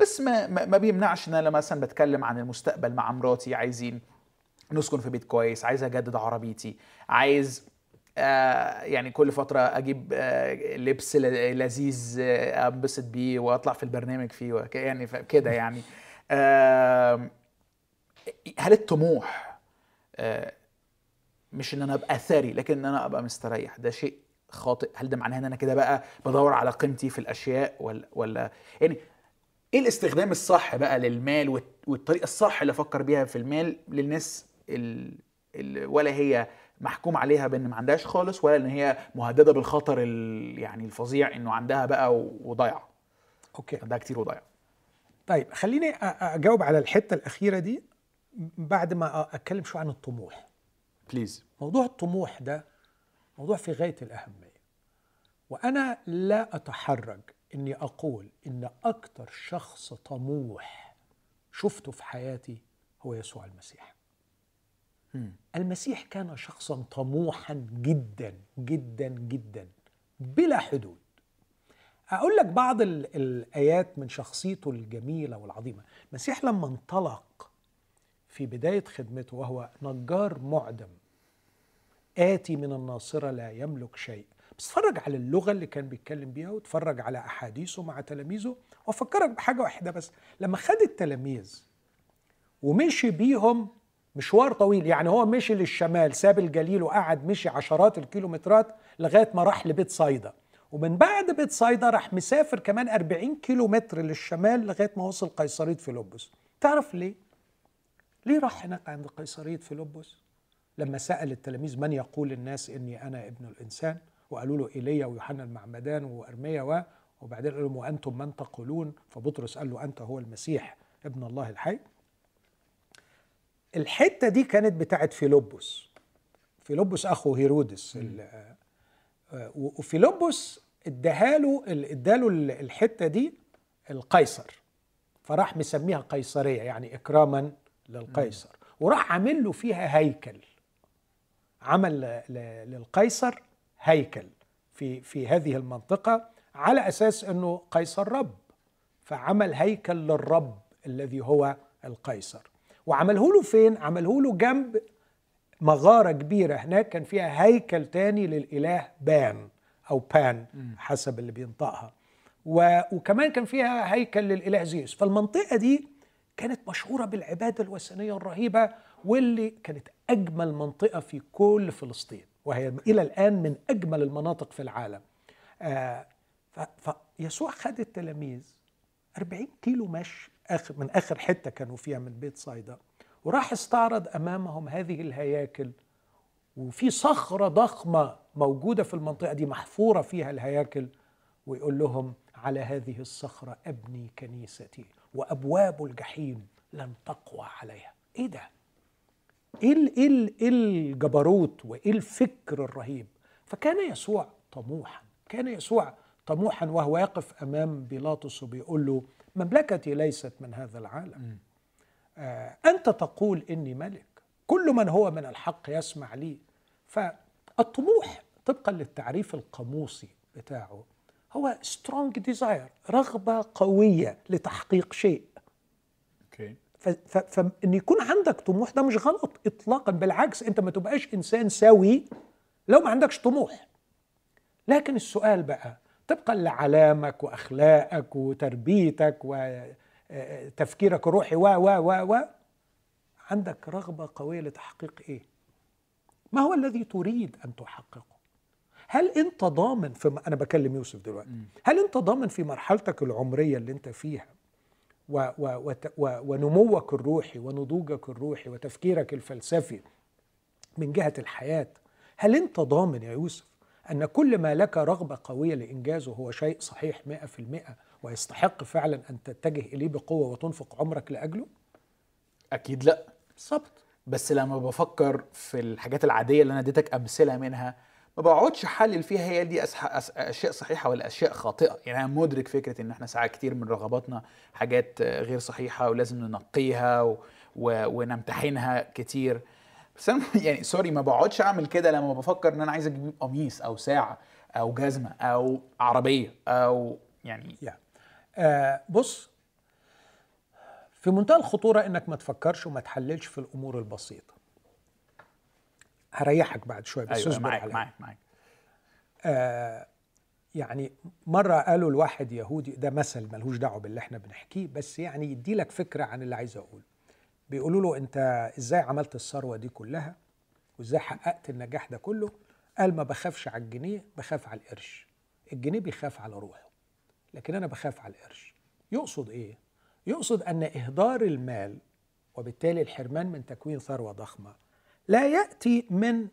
بس ما ما بيمنعش إن أنا مثلا بتكلم عن المستقبل مع مراتي عايزين نسكن في بيت كويس عايز أجدد عربيتي عايز آه يعني كل فترة أجيب آه لبس لذيذ آه أنبسط بيه وأطلع في البرنامج فيه يعني كده يعني. هل الطموح آه مش إن أنا أبقى ثري لكن إن أنا أبقى مستريح؟ ده شيء خاطئ. هل ده معناه إن أنا كده بقى بدور على قيمتي في الأشياء ولا ولا يعني إيه الاستخدام الصح بقى للمال والطريقة الصح اللي أفكر بيها في المال للناس ال... ال... ولا هي محكوم عليها بان ما عندهاش خالص ولا ان هي مهددة بالخطر ال... يعني الفظيع انه عندها بقى و- وضايعة. okay. عندها كتير وضايعة. طيب خليني أجاوب على الحتة الأخيرة دي بعد ما أتكلم شوية عن الطموح. بليز موضوع الطموح ده موضوع في غاية الأهمية. وأنا لا أتحرج إني أقول إن أكتر شخص طموح شفته في حياتي هو يسوع المسيح. المسيح كان شخصا طموحا جدا جدا جدا بلا حدود. أقول لك بعض ال- الآيات من شخصيته الجميلة والعظيمة. المسيح لما انطلق في بداية خدمته وهو نجار معدم آتي من الناصرة لا يملك شيء. بس اتفرج على اللغة اللي كان بيتكلم بيها واتفرج على أحاديثه مع تلاميذه. وأفكرك بحاجة واحدة بس لما خد التلاميذ ومشي بيهم مشوار طويل. يعني هو مشي للشمال ساب الجليل وقعد مشي عشرات الكيلومترات لغاية ما راح لبيت صيدا. ومن بعد بيت صيدا راح مسافر كمان 40 كيلو متر للشمال لغاية ما وصل قيصرية فيلبس. تعرف ليه؟ ليه راح هناك عند قيصرية فيلبس؟ لما سأل التلاميذ من يقول الناس إني أنا ابن الإنسان وقالوا له إيليا ويوحنا المعمدان وأرميا و وبعدين قال لهم وأنتم من تقولون؟ فبطرس قال له أنت هو المسيح ابن الله الحي. الحتة دي كانت بتاعت فيلبس. فيلبس أخو هيرودس آه، وفيلبس اداله اداله الحتة دي القيصر. فراح مسميها قيصرية يعني إكراما للقيصر. وراح عامل له فيها هيكل. عمل للقيصر هيكل في في هذه المنطقة على أساس أنه قيصر رب. فعمل هيكل للرب الذي هو القيصر. وعمله له فين؟ عمله له جنب مغارة كبيرة هناك كان فيها هيكل تاني للإله بان أو بان حسب اللي بينطقها. و... وكمان كان فيها هيكل للإله زيوس. فالمنطقة دي كانت مشهورة بالعبادة الوثنية الرهيبة واللي كانت أجمل منطقة في كل فلسطين وهي إلى الآن من أجمل المناطق في العالم. آه ف... فيسوع خد التلاميذ 40 كيلو مشي آخر من آخر حتة كانوا فيها من بيت صيدا. وراح استعرض أمامهم هذه الهياكل وفي صخرة ضخمة موجودة في المنطقة دي محفورة فيها الهياكل ويقول لهم على هذه الصخرة أبني كنيستي وأبواب الجحيم لن تقوى عليها. إيه ده؟ إيه إيه إيه الجبروت وإيه الفكر الرهيب؟ فكان يسوع طموحا كان يسوع طموحا وهو يقف أمام بيلاطس وبيقول له مملكتي ليست من هذا العالم. آه أنت تقول إني ملك. كل من هو من الحق يسمع لي. فالطموح طبقا للتعريف القاموسي بتاعه هو strong desire رغبة قوية لتحقيق شيء. okay. فان يكون عندك طموح ده مش غلط اطلاقا بالعكس أنت ما تبقاش إنسان سوي لو ما عندكش طموح. لكن السؤال بقى طبقا لعلامك وأخلاقك وتربيتك وتفكيرك الروحي و و و و. عندك رغبة قوية لتحقيق إيه؟ ما هو الذي تريد أن تحققه؟ هل أنت ضامن في أنا بكلم يوسف دلوقتي. هل أنت ضامن في مرحلتك العمرية اللي أنت فيها و و و ونموك الروحي ونضوجك الروحي وتفكيرك الفلسفي من جهة الحياة؟ هل أنت ضامن يا يوسف أن كل ما لك رغبة قوية لإنجازه هو شيء صحيح مئة في المئة ويستحق فعلا أن تتجه إليه بقوة وتنفق عمرك لأجله؟ أكيد لأ. بالظبط. بس لما بفكر في الحاجات العادية اللي أنا اديتك أمثلة منها ما بقعدش أحلل فيها هي دي أسح... أس... أشياء صحيحة ولا أشياء خاطئة. يعني أنا مدرك فكرة إن إحنا ساعات كتير من رغباتنا حاجات غير صحيحة ولازم ننقيها و... و... ونمتحنها كتير. بس أنا يعني سوري ما بقعدش أعمل كده لما بفكر إن أنا عايز أجيب قميص أو ساعة أو جزمة أو عربية أو يعني يعني آه بص في منتهى الخطورة إنك ما تفكرش وما تحللش في الأمور البسيطة. هريحك بعد شوية بس اصبر معاك. معاك معاك. آه يعني مرة قالوا لواحد يهودي ده مثل ملهوش دعوة باللي إحنا بنحكيه بس يعني يدي لك فكرة عن اللي عايز أقوله. بيقولوا له أنت إزاي عملت الثروة دي كلها وإزاي حققت النجاح ده كله؟ قال ما بخافش على الجنيه بخاف على القرش. الجنيه بيخاف على روحه لكن أنا بخاف على القرش. يقصد إيه؟ يقصد أن إهدار المال وبالتالي الحرمان من تكوين ثروة ضخمة لا يأتي من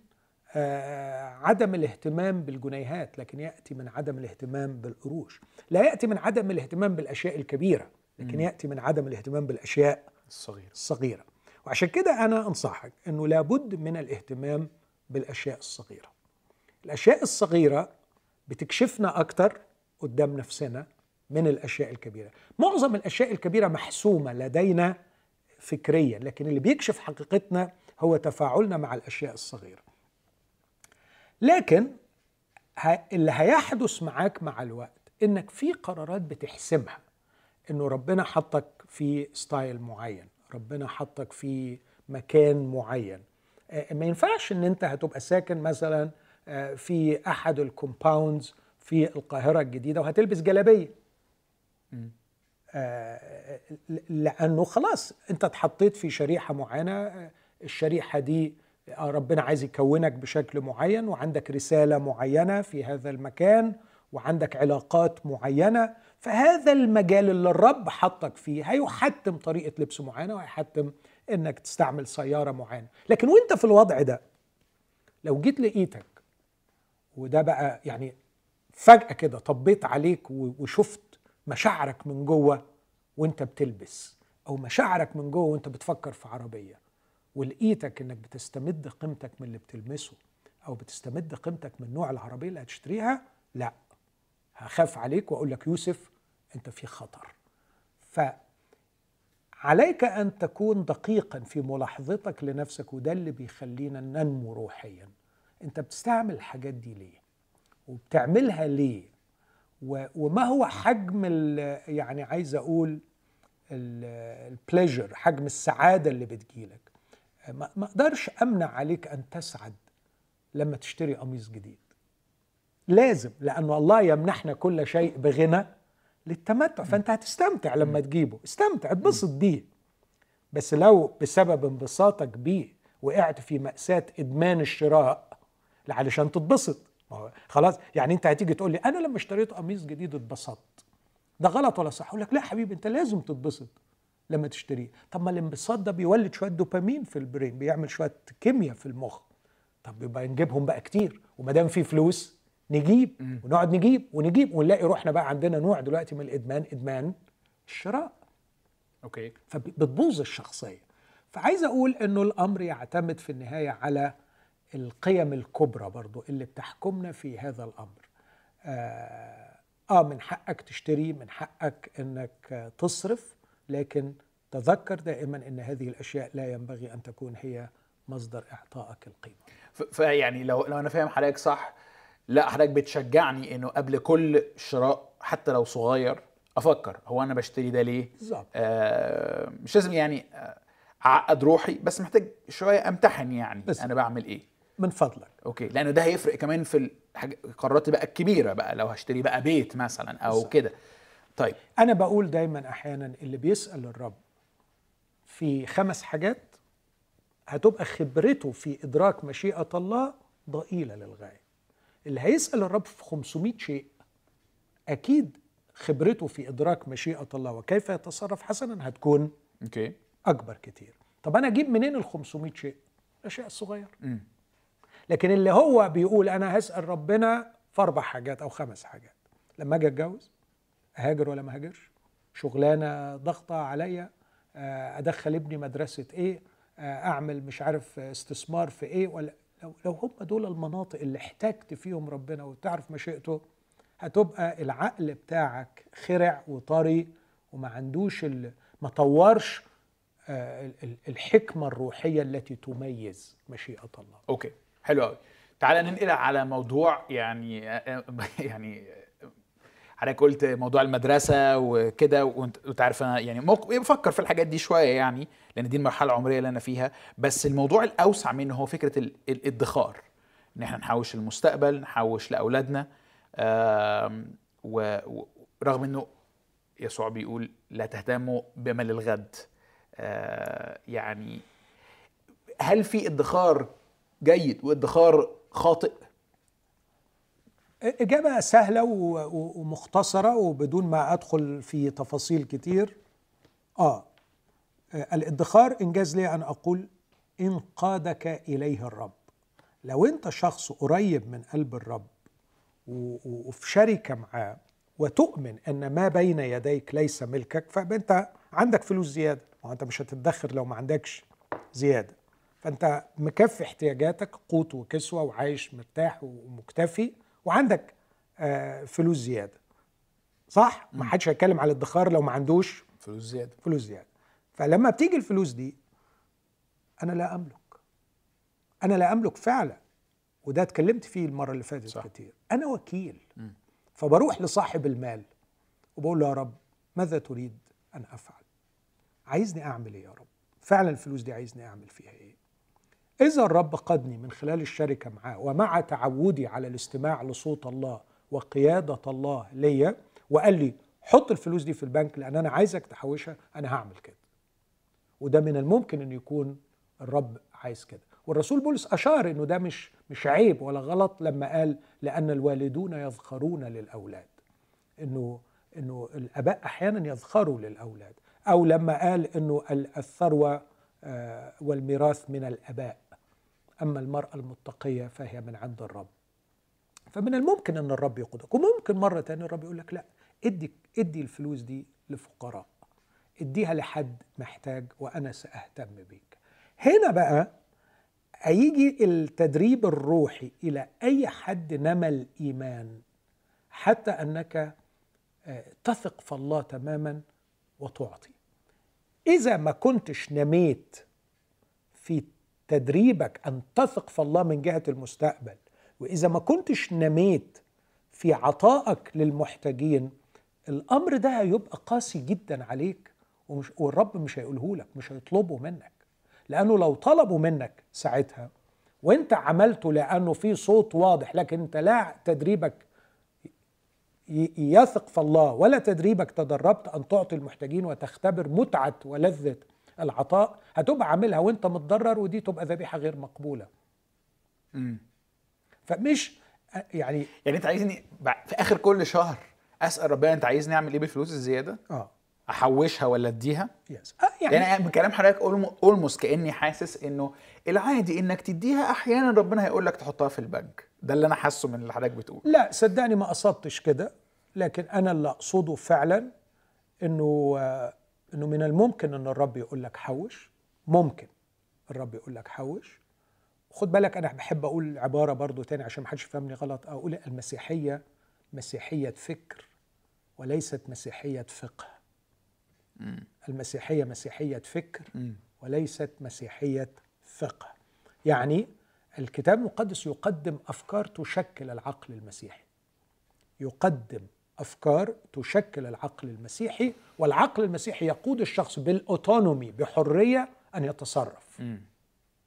آه، عدم الاهتمام بالجنيهات لكن يأتي من عدم الاهتمام بالقروش. لا يأتي من عدم الاهتمام بالأشياء الكبيرة لكن يأتي من عدم الاهتمام بالأشياء الصغير الصغيره وعشان كده أنا أنصحك إنه لابد من الاهتمام بالأشياء الصغيرة. الأشياء الصغيرة بتكشفنا أكتر قدام نفسنا من الأشياء الكبيرة. معظم الأشياء الكبيرة محسومة لدينا فكريا لكن اللي بيكشف حقيقتنا هو تفاعلنا مع الأشياء الصغيرة. لكن اللي هيحدث معاك مع الوقت إنك في قرارات بتحسمها. إنه ربنا حطك في style معين. ربنا حطك في مكان معين. آه، ما ينفعش إن أنت هتبقى ساكن مثلا آه، في أحد ال compounds في القاهرة الجديدة وهتلبس جلابية. آه، لأنه خلاص أنت اتحطيت في شريحة معينة. الشريحة دي ربنا عايز يكونك بشكل معين وعندك رسالة معينة في هذا المكان وعندك علاقات معينة. فهذا المجال اللي الرب حطك فيه هيحتم طريقة لبس معينه وهيحتم إنك تستعمل سيارة معينه لكن وأنت في الوضع ده لو جيت لقيتك وده بقى يعني فجأة كده طبيت عليك وشفت مشاعرك من جوه وأنت بتلبس أو مشاعرك من جوه وأنت بتفكر في عربية ولقيتك إنك بتستمد قيمتك من اللي بتلمسه أو بتستمد قيمتك من نوع العربية اللي هتشتريها لا. هخاف عليك وأقول لك يوسف أنت في خطر. فعليك أن تكون دقيقا في ملاحظتك لنفسك وده اللي بيخلينا ننمو روحيا. أنت بتستعمل الحاجات دي ليه؟ وبتعملها ليه؟ وما هو حجم يعني عايز أقول البليجر حجم السعادة اللي بتجيلك. ما أقدرش أمنع عليك أن تسعد لما تشتري قميص جديد. لازم لأنه الله يمنحنا كل شيء بغنى. للتمتع فأنت هتستمتع لما تجيبه. استمتع اتبسط بيه. بس لو بسبب انبساطك بيه وقعت في مأساة إدمان الشراء علشان تتبسط خلاص يعني أنت هتيجي تقول لي أنا لما اشتريت قميص جديد اتبسطت. ده غلط ولا صح؟ أقول لك لا حبيبي أنت لازم تتبسط لما تشتريه. طب ما الانبساط ده بيولد شوية دوبامين في ال brain بيعمل شوية كيمياء في المخ. طب يبقى نجيبهم بقى كتير وما دام في فلوس نجيب ونقعد نجيب ونجيب ونلاقي روحنا بقى عندنا نوع دلوقتي من الإدمان إدمان الشراء. okay. فبتبوظ الشخصية. فعايز أقول إنه الأمر يعتمد في النهاية على القيم الكبرى برضو اللي بتحكمنا في هذا الأمر. آه, آه من حقك تشتري من حقك إنك تصرف لكن تذكر دائما إن هذه الأشياء لا ينبغي أن تكون هي مصدر إعطائك القيمة. فيعني لو لو أنا فاهم حضرتك صح لا حضرتك بتشجعني إنه قبل كل شراء حتى لو صغير أفكر هو أنا بشتري ده ليه؟ بالظبط. آه مش لازم يعني أعقد روحي بس محتاج شوية أمتحن يعني بس. أنا بعمل إيه. من فضلك. أوكي لأنه ده هيفرق كمان في الحاج- القرارات بقى الكبيرة بقى لو هشتري بقى بيت مثلا أو. كده. طيب. أنا بقول دايما أحيانا اللي بيسأل الرب في خمس حاجات هتبقى خبرته في إدراك مشيئة الله ضئيلة للغاية. اللي هيسأل الرب في 500 شيء أكيد خبرته في إدراك مشيئة الله وكيف يتصرف حسنا هتكون أوكي أكبر كتير. طب أنا أجيب منين ال 500 شيء؟ الأشياء الصغيرة. لكن اللي هو بيقول أنا هسأل ربنا في أربع حاجات أو خمس حاجات. لما أجي أتجوز أهاجر ولا ما هاجرش شغلانة ضغطة عليا آه، أدخل ابني مدرسة إيه؟ آه، أعمل مش عارف استثمار في إيه؟ ولا لو لو هم دول المناطق اللي احتجت فيهم ربنا وتعرف مشيئته هتبقى العقل بتاعك خرع وطري وما عندوش ما طورش آه، ال- ال- الحكمة الروحية التي تميز مشيئة الله. أوكي حلو قوي تعالى ننقل على موضوع يعني يعني حضرتك قلت موضوع المدرسة وكده وانت عارف أنا يعني بفكر في الحاجات دي شوية يعني لأن دي المرحلة العمرية اللي أنا فيها. بس الموضوع الأوسع منه هو فكرة ال- الادخار. إن إحنا نحوش للمستقبل نحوش لأولادنا و- ورغم إنه يسوع بيقول لا تهتموا بما للغد آه، يعني هل في ادخار جيد وادخار خاطئ؟ إجابة سهلة ومختصرة وبدون ما أدخل في تفاصيل كتير. آه الادخار إنجاز لي أن أقول إن قادك إليه الرب. لو أنت شخص قريب من قلب الرب وفي شركة معاه وتؤمن أن ما بين يديك ليس ملكك فأنت عندك فلوس زيادة. ما هو أنت مش هتدخر لو ما عندكش زيادة. فأنت مكفي احتياجاتك قوت وكسوة وعايش مرتاح ومكتفي. وعندك آه، فلوس زيادة. صح؟ ما حدش هيتكلم على الادخار لو ما عندوش فلوس زيادة. فلوس زيادة. فلما بتيجي الفلوس دي أنا لا أملك. أنا لا أملك فعلا. وده اتكلمت فيه المرة اللي فاتت صح. كتير. أنا وكيل. فبروح لصاحب المال وبقول له يا رب ماذا تريد أن أفعل؟ عايزني أعمل إيه يا رب؟ فعلا الفلوس دي عايزني أعمل فيها إيه؟ إذا الرب قادني من خلال الشركة معاه ومع تعودي على الاستماع لصوت الله وقيادة الله ليا وقال لي حط الفلوس دي في البنك لأن أنا عايزك تحوشها أنا هعمل كده. وده من الممكن أن يكون الرب عايز كده. والرسول بولس أشار أنه ده مش مش عيب ولا غلط لما قال لأن الوالدون يذخرون للأولاد. إنه إنه الأباء أحيانا يذخروا للأولاد. أو لما قال إنه ال- الثروة آه، والميراث من الأباء. أما المرأة المتقية فهي من عند الرب. فمن الممكن أن الرب يقودك. وممكن مرة تانية الرب يقول لك لا ادي ادي الفلوس دي لفقراء. اديها لحد محتاج وأنا سأهتم بيك. هنا بقى هيجي التدريب الروحي إلى أي حد نمى الإيمان. حتى أنك آه، تثق في الله تماما وتعطي. إذا ما كنتش نميت في تدريبك أن تثق في الله من جهة المستقبل. وإذا ما كنتش نميت في عطائك للمحتاجين الأمر ده هيبقى قاسي جدا عليك ومش والرب مش هيقوله لك مش هيطلبه منك. لأنه لو طلبوا منك ساعتها وإنت عملته لأنه في صوت واضح لكن إنت لا تدريبك يثق في الله ولا تدريبك تدربت أن تعطي المحتاجين وتختبر متعة ولذة العطاء هتبقى عاملها وانت متضرر ودي تبقى ذبيحة غير مقبولة. مم. فمش يعني يعني انت عايزني في آخر كل شهر أسأل ربنا انت عايزني أعمل إيه بالفلوس الزيادة؟ آه. أحوشها ولا أديها؟ يس آه يعني, يعني أنا من كلام حضرتك اولموست كأني حاسس إنه العادي إنك تديها أحيانا ربنا هيقول لك تحطها في البنك. ده اللي أنا حاسه من اللي حضرتك بتقول. لا صدقني ما قصدتش كده لكن أنا اللي أقصده فعلا إنه آه، إنه من الممكن إن الرب يقول لك حوش. ممكن الرب يقول لك حوش. خد بالك أنا بحب أقول عبارة برضو تاني عشان ما حدش يفهمني غلط. أقول المسيحية مسيحية فكر وليست مسيحية فقه. المسيحية مسيحية فكر وليست مسيحية فقه. يعني الكتاب المقدس يقدم أفكار تشكل العقل المسيحي. يقدم أفكار تشكل العقل المسيحي والعقل المسيحي يقود الشخص بالأوتونومي بحرية أن يتصرف.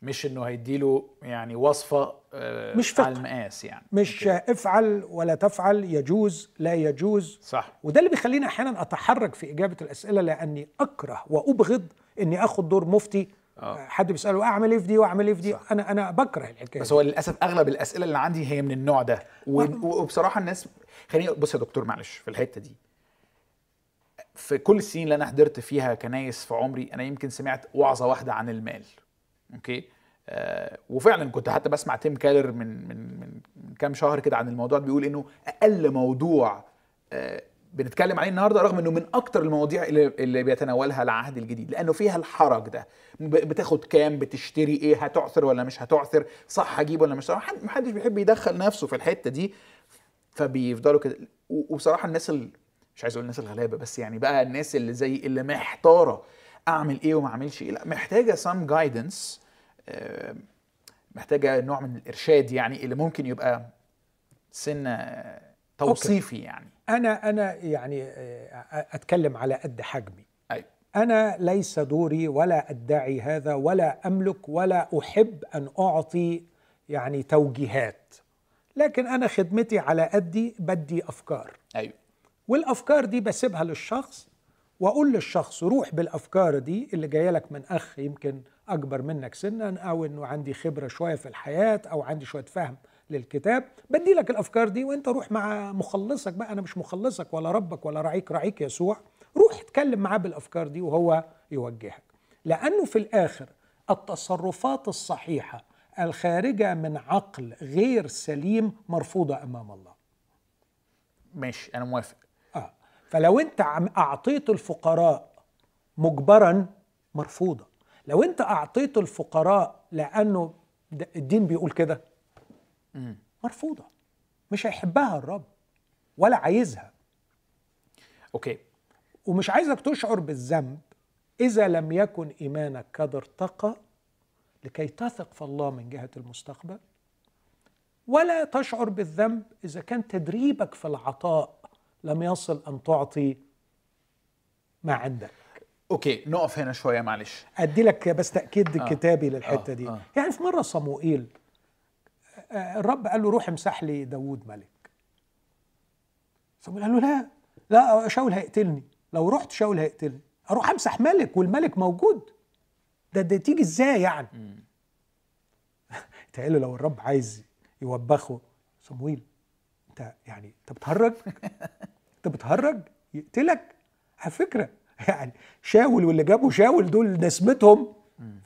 مش إنه هيديله يعني وصفة آه، مش فقه. على المقاس يعني. مش افعل ولا تفعل يجوز لا يجوز. صح. وده اللي بيخليني أحيانا أتحرك في إجابة الأسئلة لأني أكره وأبغض إني آخد دور مفتي آه. حد بيسأله أعمل إيه في دي وأعمل إيه في دي؟ أنا أنا بكره الحكاية بس هو للأسف أغلب الأسئلة اللي عندي هي من النوع ده. و- وبصراحة الناس خليني بص يا دكتور معلش في الحتة دي. في كل السنين اللي أنا حضرت فيها كنايس في عمري أنا يمكن سمعت وعظة واحدة عن المال. okay؟ آه وفعلا كنت حتى بسمع تيم كيلر من من من, من كام شهر كده عن الموضوع بيقول إنه أقل موضوع آه بنتكلم عليه النهارده رغم إنه من أكتر المواضيع اللي, اللي بيتناولها العهد الجديد لأنه فيها الحرج ده. بتاخد كام بتشتري إيه هتعثر ولا مش هتعثر صح هجيب ولا مش صح محد- محدش بيحب يدخل نفسه في الحتة دي فبيفضلوا كده. وبصراحة الناس ال... مش عايز أقول الناس الغلابة بس يعني بقى الناس اللي زي اللي محتارة أعمل إيه وما أعملش إيه لأ محتاجة سام جايدنس محتاجة نوع من الإرشاد يعني اللي ممكن يبقى سن آه، توصيفي يعني. أنا أنا يعني آه، أتكلم على قد حجمي. أيوه. أنا ليس دوري ولا أدعي هذا ولا أملك ولا أحب أن أعطي يعني توجيهات. لكن أنا خدمتي على قدي بدي أفكار. أيوه. والأفكار دي بسيبها للشخص وأقول للشخص روح بالأفكار دي اللي جاية لك من أخ يمكن أكبر منك سنا أو إنه عندي خبرة شوية في الحياة أو عندي شوية فهم للكتاب. بدي لك الأفكار دي وأنت روح مع مخلصك بقى. أنا مش مخلصك ولا ربك ولا رعيك. رعيك يسوع. روح اتكلم معاه بالأفكار دي وهو يوجهك. لأنه في الآخر التصرفات الصحيحة الخارجة من عقل غير سليم مرفوضة أمام الله. ماشي أنا موافق. آه. فلو أنت أعطيت الفقراء مجبرا مرفوضة. لو أنت أعطيت الفقراء لأنه الدين بيقول كده. مرفوضة مش هيحبها الرب ولا عايزها okay ومش عايزك تشعر بالذنب إذا لم يكن إيمانك قد ارتقى لكي تثق في الله من جهة المستقبل ولا تشعر بالذنب إذا كان تدريبك في العطاء لم يصل أن تعطي ما عندك okay نقف هنا شوية معلش أدي لك بس تأكيد آه. كتابي للحتة آه. دي آه. يعني في مرة صموئيل الرب قال له روح امسح لي داوود ملك. صموئيل قال له لا لا شاول هيقتلني. لو رحت شاول هيقتلني. أروح أمسح ملك والملك موجود. ده ده تيجي إزاي يعني؟ تقول لو الرب عايز يوبخه صمويل أنت يعني أنت بتهرج؟ أنت بتهرج؟ يقتلك؟ على فكرة يعني شاول واللي جابوا شاول دول نسمتهم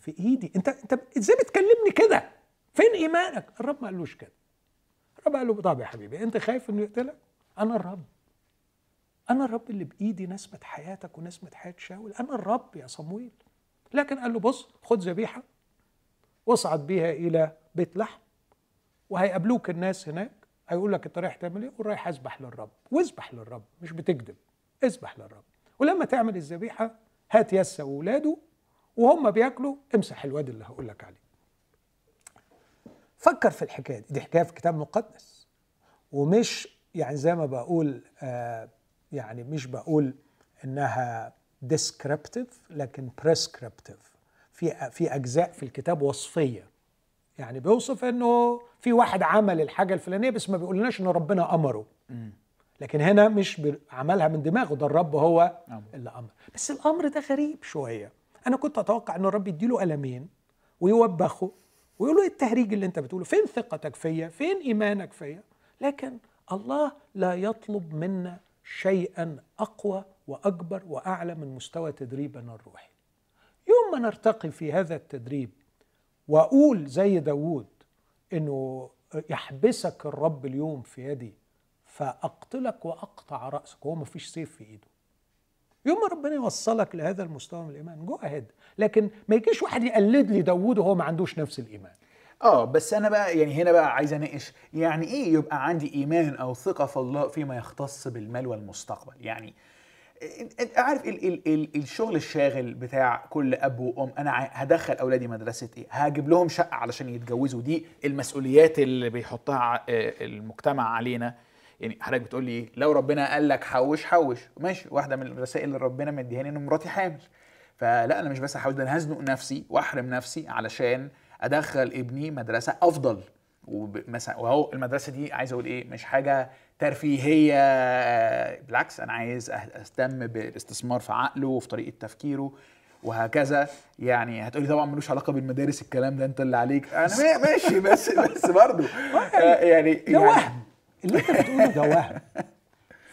في إيدي. أنت أنت إزاي بتكلمني كده؟ فين إيمانك؟ الرب ما قالوش كده. الرب قال له طب يا حبيبي أنت خايف إنه يقتلك؟ أنا الرب. أنا الرب اللي بإيدي نسمة حياتك ونسمة حياة شاول. أنا الرب يا صمويل. لكن قال له بص خد ذبيحة واصعد بيها إلى بيت لحم وهيقابلوك الناس هناك. هيقول لك انت رايح تعمل إيه؟ رايح اذبح للرب. واذبح للرب مش بتكذب. اذبح للرب. ولما تعمل الذبيحة هات يسا واولاده وهم بياكلوا. امسح الواد اللي هقول لك عليه. فكر في الحكاية دي. دي حكاية في كتاب مقدس ومش يعني زي ما بقول آه يعني مش بقول إنها descriptive لكن prescriptive. في في أجزاء في الكتاب وصفية. يعني بيوصف إنه في واحد عمل الحاجة الفلانية بس ما بيقولناش إن ربنا أمره. لكن هنا مش عملها من دماغه ده الرب هو. اللي أمر. بس الأمر ده غريب شوية. أنا كنت أتوقع إن الرب يديله قلمين ويوبخه ويقول له إيه التهريج اللي أنت بتقوله؟ فين ثقتك فيا؟ فين إيمانك فيا؟ لكن الله لا يطلب منا شيئا أقوى وأكبر وأعلى من مستوى تدريبنا الروحي. يوم ما نرتقي في هذا التدريب وأقول زي داوود إنه يحبسك الرب اليوم في يدي فأقتلك وأقطع رأسك. وهو ما فيش سيف في إيده. يوم ما ربنا يوصلك لهذا المستوى من الإيمان جو اهيد لكن ما يجيش واحد يقلد لي داوود وهو ما عندوش نفس الإيمان. آه بس أنا بقى يعني هنا بقى عايز أناقش يعني إيه يبقى عندي إيمان أو ثقة في الله فيما يختص بالمال والمستقبل؟ يعني انت عارف ال ال ال الشغل الشاغل بتاع كل أب وأم أنا هدخل أولادي مدرسة إيه؟ هجيب لهم شقة علشان يتجوزوا دي المسؤوليات اللي بيحطها المجتمع علينا. يعني حضرتك بتقول لي إيه؟ لو ربنا قال لك حوش حوش. ماشي. واحدة من الرسائل اللي ربنا مديهاني إن مراتي حامل. فلا أنا مش بس هحاول ده أنا هزنق نفسي وأحرم نفسي علشان أدخل ابني مدرسة أفضل. ومثلا وهو المدرسة دي عايز أقول إيه؟ مش حاجة ترفيهية. بالعكس أنا عايز أه- أهتم بالاستثمار في عقله وفي طريقة تفكيره وهكذا. يعني هتقولي طبعا ملوش علاقة بالمدارس الكلام ده أنت اللي عليك. أنا ما- ماشي بس بس برضه. آه، يعني يعني اللي انت بتقوله ده وهم.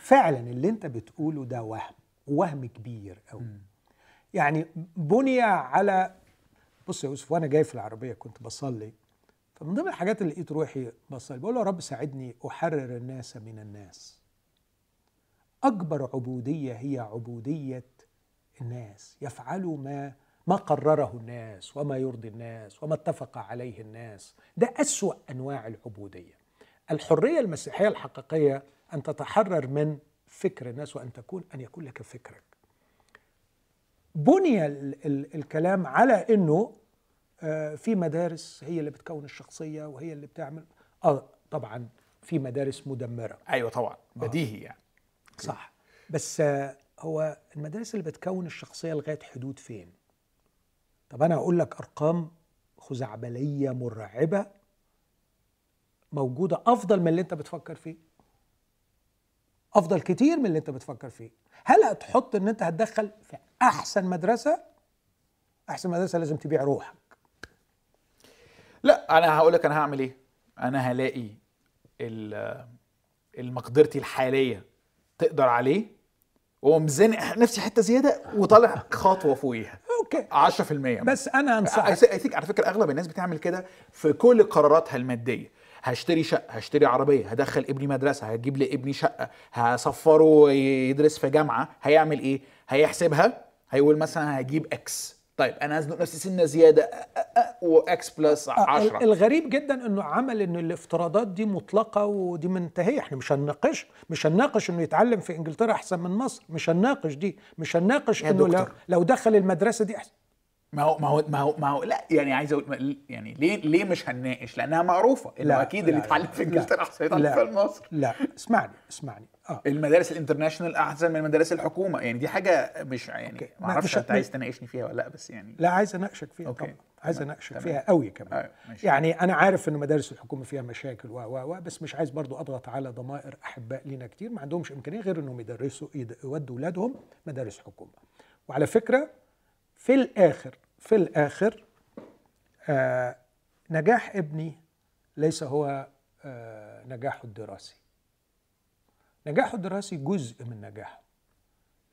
فعلا اللي انت بتقوله ده وهم. وهم كبير قوي. يعني بني على بص يا يوسف وأنا جاي في العربية كنت بصلي فمن ضمن الحاجات اللي لقيت روحي بصلي بقول له يا رب ساعدني أحرر الناس من الناس. أكبر عبودية هي عبودية الناس. يفعلوا ما ما قرره الناس وما يرضي الناس وما اتفق عليه الناس. ده أسوأ أنواع العبودية. الحرية المسيحية الحقيقية أن تتحرر من فكر الناس وأن تكون أن يكون لك فكرك. بني ال ال الكلام على أنه آه، في مدارس هي اللي بتكون الشخصية وهي اللي بتعمل. آه طبعا في مدارس مدمرة. أيوه طبعا. بديهي يعني. صح. بس آه، هو المدارس اللي بتكون الشخصية لغاية حدود فين؟ طب أنا أقول لك أرقام خزعبلية مرعبة موجودة أفضل من اللي أنت بتفكر فيه. أفضل كتير من اللي أنت بتفكر فيه. هل هتحط إن أنت هتدخل في أحسن مدرسة؟ أحسن مدرسة لازم تبيع روحك. لا أنا هقول لك أنا هعمل إيه؟ أنا هلاقي ال- المقدرتي الحالية تقدر عليه ومزنق نفسي حتة زيادة وطالع خطوة فوقيها. أوكي. 10% بس أنا أنصحك. على فكرة أغلب الناس بتعمل كده في كل قراراتها المادية. هشتري شقة هشتري عربية هدخل ابني مدرسة هجيب لابني شقة هسفره يدرس في جامعة هيعمل إيه؟ هيحسبها هيقول مثلا هجيب X طيب أنا هزنق نفسي سنة زيادة و X plus ال- 10 الغريب جدا إنه عمل ان الافتراضات دي مطلقة ودي منتهية. إحنا مش هنناقش مش هنناقش إنه يتعلم في إنجلترا أحسن من مصر. مش هنناقش دي مش هنناقش إنه لو. لو دخل المدرسة دي أحسن. ما هو ما هو ما هو ما هو لا يعني عايز أقول يعني ليه ليه مش هنناقش لأنها معروفة إنه لا، أكيد اللي اتعلم في إنجلترا احسن يتعلم. في مصر لا اسمعني اسمعني آه المدارس ال international أحسن من مدارس الحكومة يعني دي حاجة مش يعني. ما أعرفش أنت عايز تناقشني فيها ولا لأ بس يعني لا عايز أناقشك فيها okay. طبعا عايز. أناقشك. فيها قوي كمان ماشي. يعني أنا عارف إن مدارس الحكومة فيها مشاكل و و بس مش عايز برضو أضغط على ضمائر أحباء لينا كتير ما عندهمش إمكانية غير إنهم يدرسوا يد- يودوا اولادهم مدارس حكومة وعلى فكرة في الآخر في الآخر آه نجاح ابني ليس هو آه نجاحه الدراسي. نجاحه الدراسي جزء من نجاحه.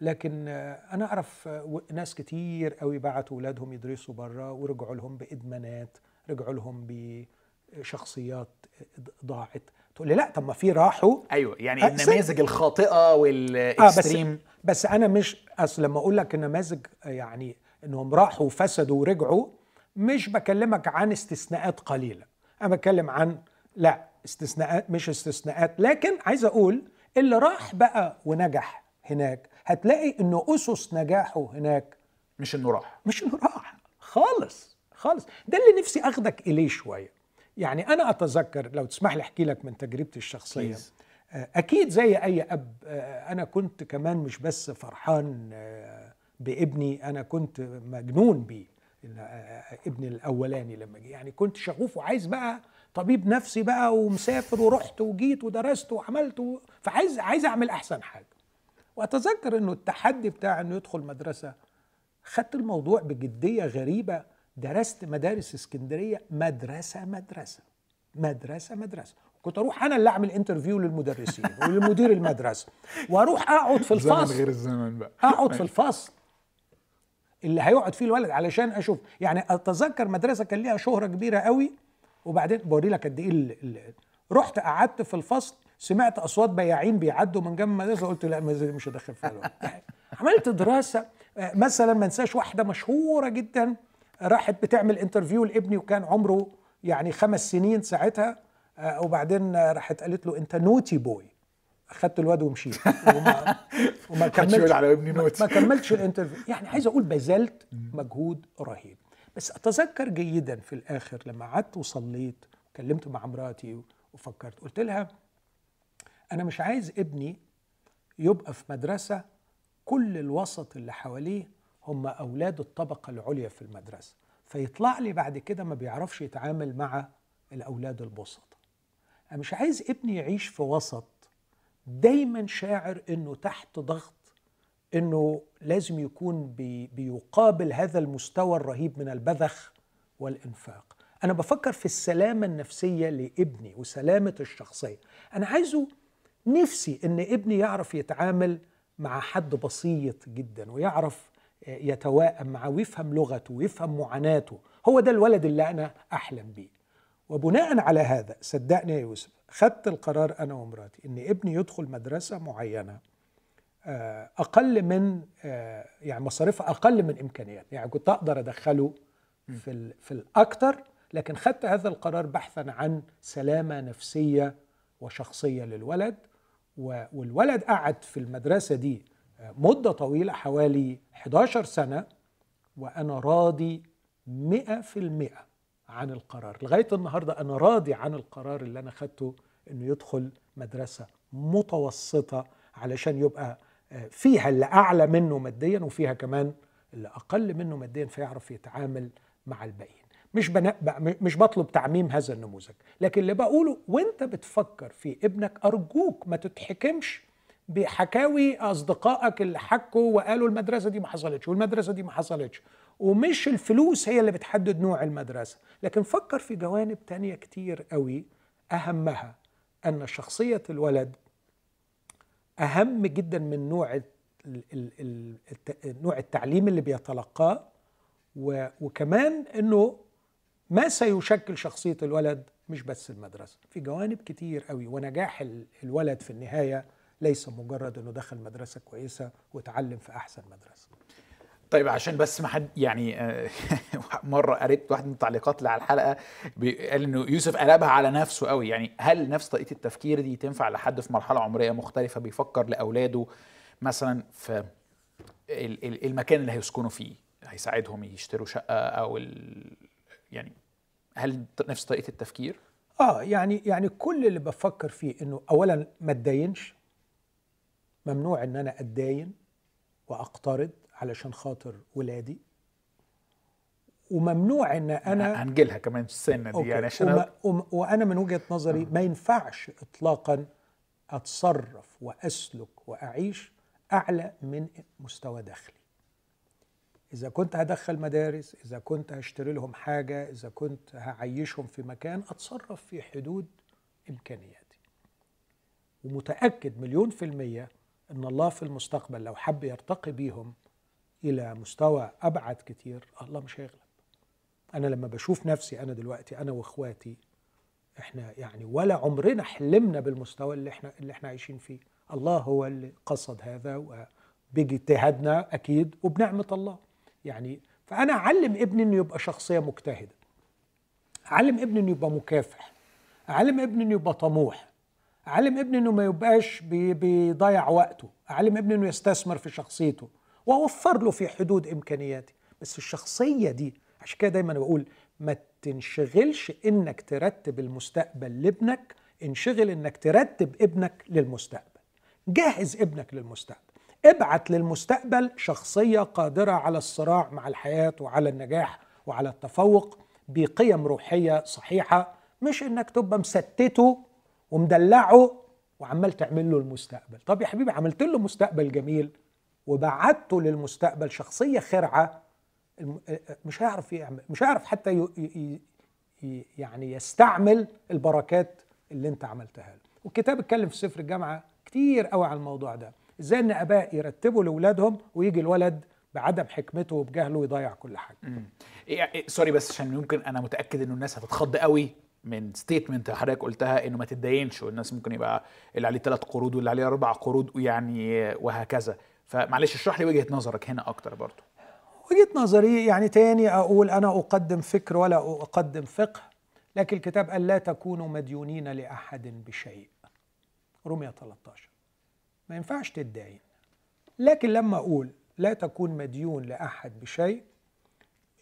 لكن آه، أنا أعرف آه، و- ناس كتير قوي بعتوا اولادهم يدرسوا بره ورجعوا لهم بإدمانات رجعوا لهم بشخصيات آه، ضاعت. تقول لي لا طب ما في راحوا. أيوه يعني آه، النماذج الخاطئة آه بس والإكستريم. بس أنا مش أصل لما أقول لك النماذج آه، يعني إنهم راحوا وفسدوا ورجعوا. مش بكلمك عن استثناءات قليلة. أنا بتكلم عن لا استثناءات مش استثناءات. لكن عايز أقول اللي راح بقى ونجح هناك هتلاقي إنه أسس نجاحه هناك مش إنه راح. مش إنه راح. خالص خالص. ده اللي نفسي أخدك إليه شوية. يعني أنا أتذكر لو تسمح لي أحكي لك من تجربتي الشخصية. آه، أكيد زي أي أب آه، أنا كنت كمان مش بس فرحان آه، بابني أنا كنت مجنون بيه. ابني الأولاني لما جه. يعني كنت شغوف وعايز بقى طبيب نفسي بقى ومسافر ورحت وجيت ودرست وعملت و... فعايز عايز أعمل أحسن حاجة. وأتذكر إنه التحدي بتاع إنه يدخل مدرسة خدت الموضوع بجدية غريبة. درست مدارس اسكندرية مدرسة مدرسة مدرسة مدرسة. كنت أروح أنا اللي أعمل interview للمدرسين ولمدير المدرسة وأروح أقعد في زمن الفصل. غير الزمن بقى. أقعد في الفصل. اللي هيقعد فيه الولد علشان أشوف يعني أتذكر مدرسة كان ليها شهرة كبيرة قوي وبعدين بوري لك قد إيه رحت قعدت في الفصل سمعت أصوات بياعين بيعدوا من جنب المدرسة قلت لا مش هدخل فيها. عملت دراسة مثلا ما انساش واحدة مشهورة جدا راحت بتعمل interview لابني وكان عمره يعني خمس سنين ساعتها آه، وبعدين راحت قالت له أنت naughty boy اخدت الواد ومشيت. وما, وما كملتش على ابني ما- naughty. ما كملتش ال interview. يعني عايز أقول بذلت مجهود رهيب. بس أتذكر جيدا في الآخر لما قعدت وصليت وكلمت مع مراتي وفكرت قلت لها أنا مش عايز ابني يبقى في مدرسة كل الوسط اللي حواليه هم أولاد الطبقة العليا في المدرسة. فيطلع لي بعد كده ما بيعرفش يتعامل مع الأولاد البسطاء أنا مش عايز ابني يعيش في وسط دايما شاعر إنه تحت ضغط إنه لازم يكون بي بيقابل هذا المستوى الرهيب من البذخ والإنفاق. أنا بفكر في السلامة النفسية لابني وسلامة الشخصية. أنا عايزه نفسي إن ابني يعرف يتعامل مع حد بسيط جدا ويعرف يتواءم معه ويفهم لغته ويفهم معاناته. هو ده الولد اللي أنا أحلم بيه. وبناء على هذا صدقني يا يوسف خدت القرار أنا ومراتي إن ابني يدخل مدرسة معينة آه، أقل من آه، يعني مصاريفها أقل من إمكانيات. يعني كنت أقدر أدخله في في الاكثر لكن خدت هذا القرار بحثا عن سلامة نفسية وشخصية للولد والولد قعد في المدرسة دي آه، مدة طويلة حوالي 11 سنة وأنا راضي 100% عن القرار. لغاية النهارده أنا راضي عن القرار اللي أنا خدته إنه يدخل مدرسة متوسطة علشان يبقى آه، فيها اللي أعلى منه ماديا وفيها كمان اللي أقل منه ماديا فيعرف يتعامل مع الباقيين. مش مش بطلب تعميم هذا النموذج لكن اللي بقوله وأنت بتفكر في ابنك أرجوك ما تتحكمش بحكاوي أصدقائك اللي حكوا وقالوا المدرسة دي ما حصلتش والمدرسة دي ما حصلتش. ومش الفلوس هي اللي بتحدد نوع المدرسة. لكن فكر في جوانب تانية كتير قوي. أهمها أن شخصية الولد أهم جدا من نوع نوع التعليم اللي بيتلقاه. وكمان إنه ما سيشكل شخصية الولد مش بس المدرسة. في جوانب كتير قوي. ونجاح ال- الولد في النهاية ليس مجرد إنه دخل مدرسة كويسة وتعلم في أحسن مدرسة طيب عشان بس ما حد يعني آه، مرة قريت واحد من التعليقات اللي على الحلقة قال إنه يوسف قلبها على نفسه قوي يعني هل نفس طريقة التفكير دي تنفع لحد في مرحلة عمرية مختلفة بيفكر لأولاده مثلا في ال- ال- المكان اللي هيسكنوا فيه هيساعدهم يشتروا شقة أو ال... يعني هل نفس طريقة التفكير؟ آه يعني يعني كل اللي بفكر فيه إنه اولا ما اتداينش ممنوع إن أنا أتداين وأقترض علشان خاطر ولادي. وممنوع إن أنا هنجيلها كمان السنة دي. يعني عشان وما وما- وأنا من وجهة نظري ما ينفعش اطلاقا أتصرف وأسلك وأعيش أعلى من مستوى دخلي. إذا كنت هدخل مدارس إذا كنت هشتري لهم حاجة إذا كنت هعيشهم في مكان أتصرف في حدود إمكانياتي. ومتأكد مليون في المية إن الله في المستقبل لو حب يرتقي بيهم إلى مستوى أبعد كتير الله مش هيغلب. أنا لما بشوف نفسي أنا دلوقتي أنا وإخواتي إحنا يعني ولا عمرنا حلمنا بالمستوى اللي إحنا اللي إحنا عايشين فيه. الله هو اللي قصد هذا وباجتهادنا أكيد وبنعمة الله. يعني فأنا أعلم ابني إنه يبقى شخصية مجتهدة. أعلم ابني إنه يبقى مكافح. أعلم ابني إنه يبقى طموح. اعلم ابني إنه ما يبقاش بي- بيضيع وقته. اعلم ابني إنه يستثمر في شخصيته. وأوفر له في حدود امكانياتي بس الشخصية دي عشان كده دايما بقول ما تنشغلش إنك ترتب المستقبل لابنك انشغل إنك ترتب ابنك للمستقبل. جهز ابنك للمستقبل. ابعت للمستقبل شخصية قادرة على الصراع مع الحياة وعلى النجاح وعلى التفوق بقيم روحية صحيحة. مش إنك تبقى مستته ومدلعه وعمال تعمل له المستقبل. طب يا حبيبي عملت له مستقبل جميل وبعته للمستقبل شخصية خرعة مش هيعرف يعمل مش هيعرف حتى ي- ي- ي- يعني يستعمل البركات اللي انت عملتها له. والكتاب اتكلم في سفر الجامعة كتير قوي على الموضوع ده. إزاي ان اباء يرتبوا لاولادهم ويجي الولد بعدم حكمته وبجهله يضيع كل حاجة. إيه إيه sorry بس عشان ممكن أنا متأكد إنه الناس هتتخض قوي. من statement حضرتك قلتها إنه ما تتدينش والناس ممكن يبقى اللي عليه ثلاث قروض واللي عليه أربع قروض ويعني وهكذا. فمعلش اشرح لي وجهة نظرك هنا أكتر برضو. وجهة نظري يعني تاني أقول أنا أقدم فكر ولا أقدم فقه لكن الكتاب قال لا تكونوا مديونين لأحد بشيء. رومية 13 ما ينفعش تدعين لكن لما أقول لا تكون مديون لأحد بشيء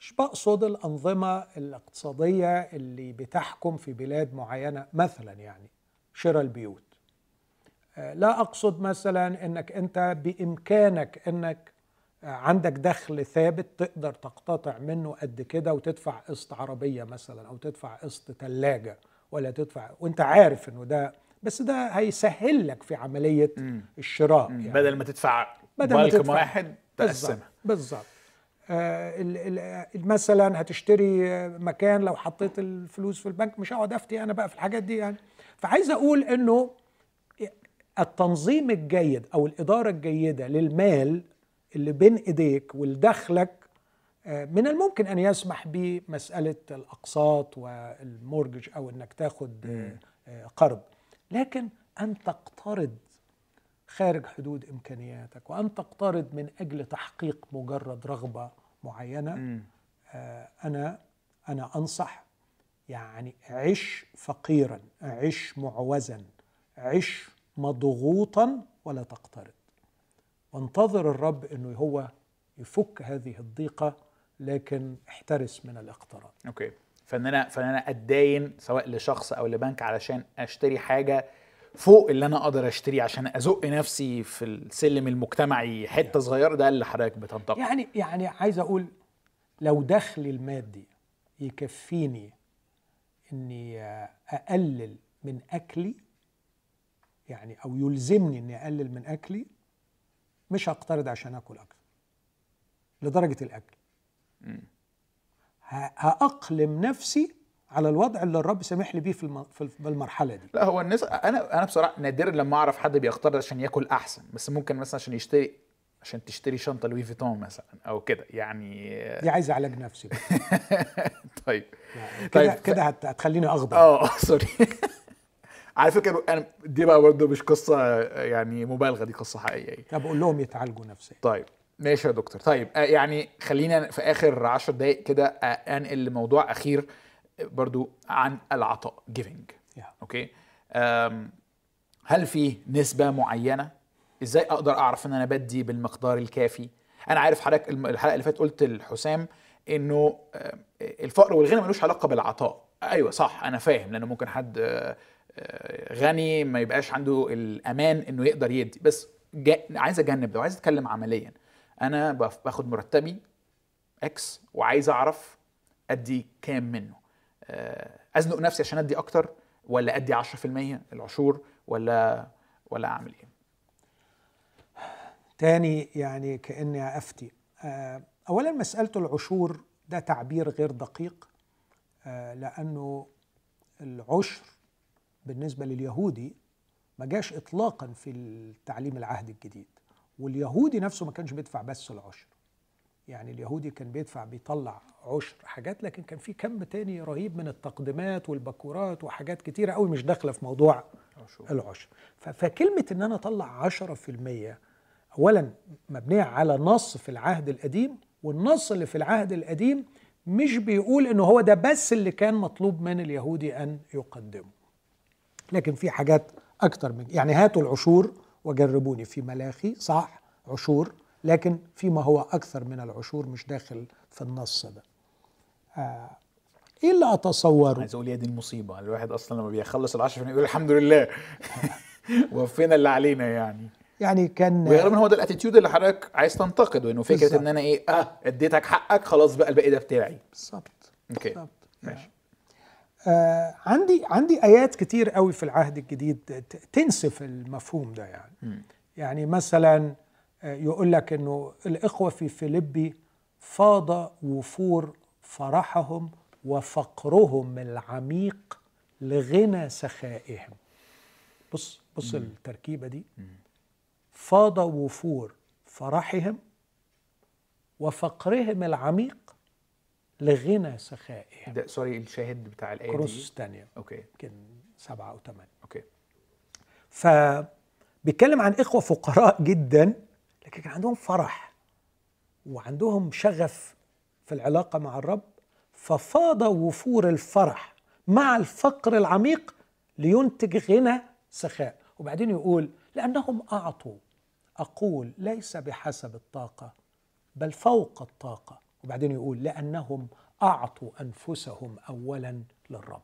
مش بقصد الأنظمة الاقتصادية اللي بتحكم في بلاد معينة مثلا يعني شراء البيوت. آه، لا أقصد مثلا إنك أنت بإمكانك إنك عندك دخل ثابت تقدر تقتطع منه قد كده وتدفع قسط عربية مثلا أو تدفع قسط ثلاجة ولا تدفع وأنت عارف إنه ده بس ده هيسهل لك في عملية الشراء يعني. بدل ما تدفع بدل ما تدفع. واحد تقسمها. بالظبط آه ال- ال- مثلا هتشتري آه، مكان لو حطيت الفلوس في البنك مش هقعد افتي أنا بقى في الحاجات دي يعني. فعايز أقول انه التنظيم الجيد أو الاداره الجيده للمال اللي بين ايديك ولدخلك آه، من الممكن ان يسمح بمساله الاقساط والمورجج أو انك تاخد آه، آه، قرض. لكن ان تقترض خارج حدود امكانياتك وان تقترض من أجل تحقيق مجرد رغبه معينة آه، أنا أنا أنصح يعني عش فقيرا عش معوزا عش مضغوطا ولا تقترض. وانتظر الرب إنه هو يفك هذه الضيقة لكن احترس من الاقتراض. أوكي. فإن أنا فإن أنا أتداين سواء لشخص أو لبنك علشان أشتري حاجة فوق اللي أنا أقدر أشتريه عشان أزق نفسي في السلم المجتمعي حتة صغيرة ده اللي حضرتك بتنتقد يعني يعني عايز أقول لو دخلي المادي يكفيني إني أقلل من أكلي يعني أو يلزمني إني أقلل من أكلي مش هقترض عشان آكل أكتر لدرجة الأكل. هأقلم نفسي على الوضع اللي الرب سامح لي بيه في الم- في المرحله دي. لا هو الناس أنا أنا بصراحة نادرا لما أعرف حد بيقترض عشان ياكل أحسن بس ممكن مثلا عشان يشتري عشان تشتري شنطة لوي فيتون مثلا أو كده يعني دي عايزه علاج نفسي. طيب. يعني طيب، كده ف- كده هت- هتخليني اغضب آه sorry. على فكرة أنا دي بقى برضه مش قصة يعني مبالغة دي قصة حقيقية. طب أقول لهم يتعالجوا نفسيا. طيب. ماشي يا دكتور. طيب آه، يعني خلينا في آخر عشر دقائق كده آه، أنقل لموضوع أخير. آه، برضو عن العطاء يا. okay هل في نسبة معينة؟ إزاي أقدر أعرف إن أنا بدي بالمقدار الكافي؟ أنا عارف حضرتك الحلقة اللي فاتت قلت لحسام إنه الفقر والغنى ملوش علاقة بالعطاء. أيوه صح أنا فاهم لأنه ممكن حد آه، آه، غني ما يبقاش عنده الأمان إنه يقدر يدي. بس. عايز اجنب ده وعايز أتكلم عمليا. أنا باخد مرتبي إكس وعايز أعرف أدي كام منه. أزنق نفسي عشان أدي أكتر ولا أدي 10% العشور ولا ولا أعمل إيه؟ تاني يعني كأني أفتي. آه، اولا مسألة العشور ده تعبير غير دقيق آه، لأنه العشر بالنسبة لليهودي ما جاش اطلاقا في التعليم العهد الجديد واليهودي نفسه ما كانش بيدفع بس العشر. يعني اليهودي كان بيدفع بيطلع عشر حاجات لكن كان في كم تاني رهيب من التقديمات والبكورات وحاجات كتيرة قوي مش داخلة في موضوع عشور. العشر. فكلمة إن أنا أطلع عشرة في المية اولا مبنية على نص في العهد القديم والنص اللي في العهد القديم مش بيقول انه هو ده بس اللي كان مطلوب من اليهودي أن يقدمه. لكن في حاجات أكتر من يعني هاتوا العشور وجربوني. في ملاخي صح عشور لكن فيما هو أكثر من العشور مش داخل في النص ده. آه إيه اللي أتصوره؟ عايز أقول يا دي المصيبة. الواحد أصلا لما بيخلص ال 10% يقول الحمد لله. وفينا اللي علينا يعني. يعني كان وغالبا هو ده ال attitude اللي حضرتك عايز تنتقده إنه فكرة بالظبط. إن أنا إيه آه اديتك حقك خلاص بقى الباقي ده بتاعي. بالظبط. okay. بالظبط. ماشي. آه عندي عندي آيات كتير قوي في العهد الجديد تنسف المفهوم ده يعني. مم. يعني مثلا آه، يقول لك إنه الإخوة في فيليبي فاض وفور فرحهم وفقرهم العميق لغنى سخائهم. بص بص التركيبة دي. فاض وفور فرحهم وفقرهم العميق لغنى سخائهم. ده sorry الشاهد بتاع الآية دي؟ كورنثوس الثانية okay. يمكن سبعة أو ثمانية okay. فبيتكلم عن إخوة فقراء جدا. لكن كان عندهم فرح وعندهم شغف في العلاقة مع الرب ففاض وفور الفرح مع الفقر العميق لينتج غنى سخاء. وبعدين يقول لأنهم أعطوا. أقول ليس بحسب الطاقة بل فوق الطاقة. وبعدين يقول لأنهم أعطوا أنفسهم أولا للرب.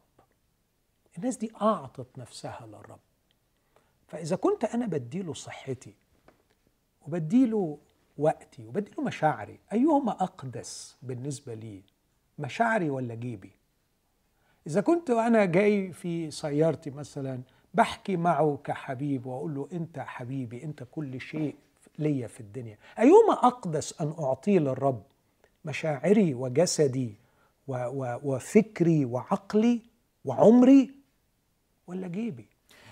الناس دي أعطت نفسها للرب. فإذا كنت أنا بديله صحتي وبديله وقتي وبديله مشاعري. أيهما أقدس بالنسبة لي مشاعري ولا جيبي؟ إذا كنت وأنا جاي في سيارتي مثلا بحكي معه كحبيب وأقول له أنت حبيبي أنت كل شيء ليا في الدنيا. أيهما أقدس أن أعطيه للرب مشاعري وجسدي و و وفكري وعقلي وعمري ولا جيبي؟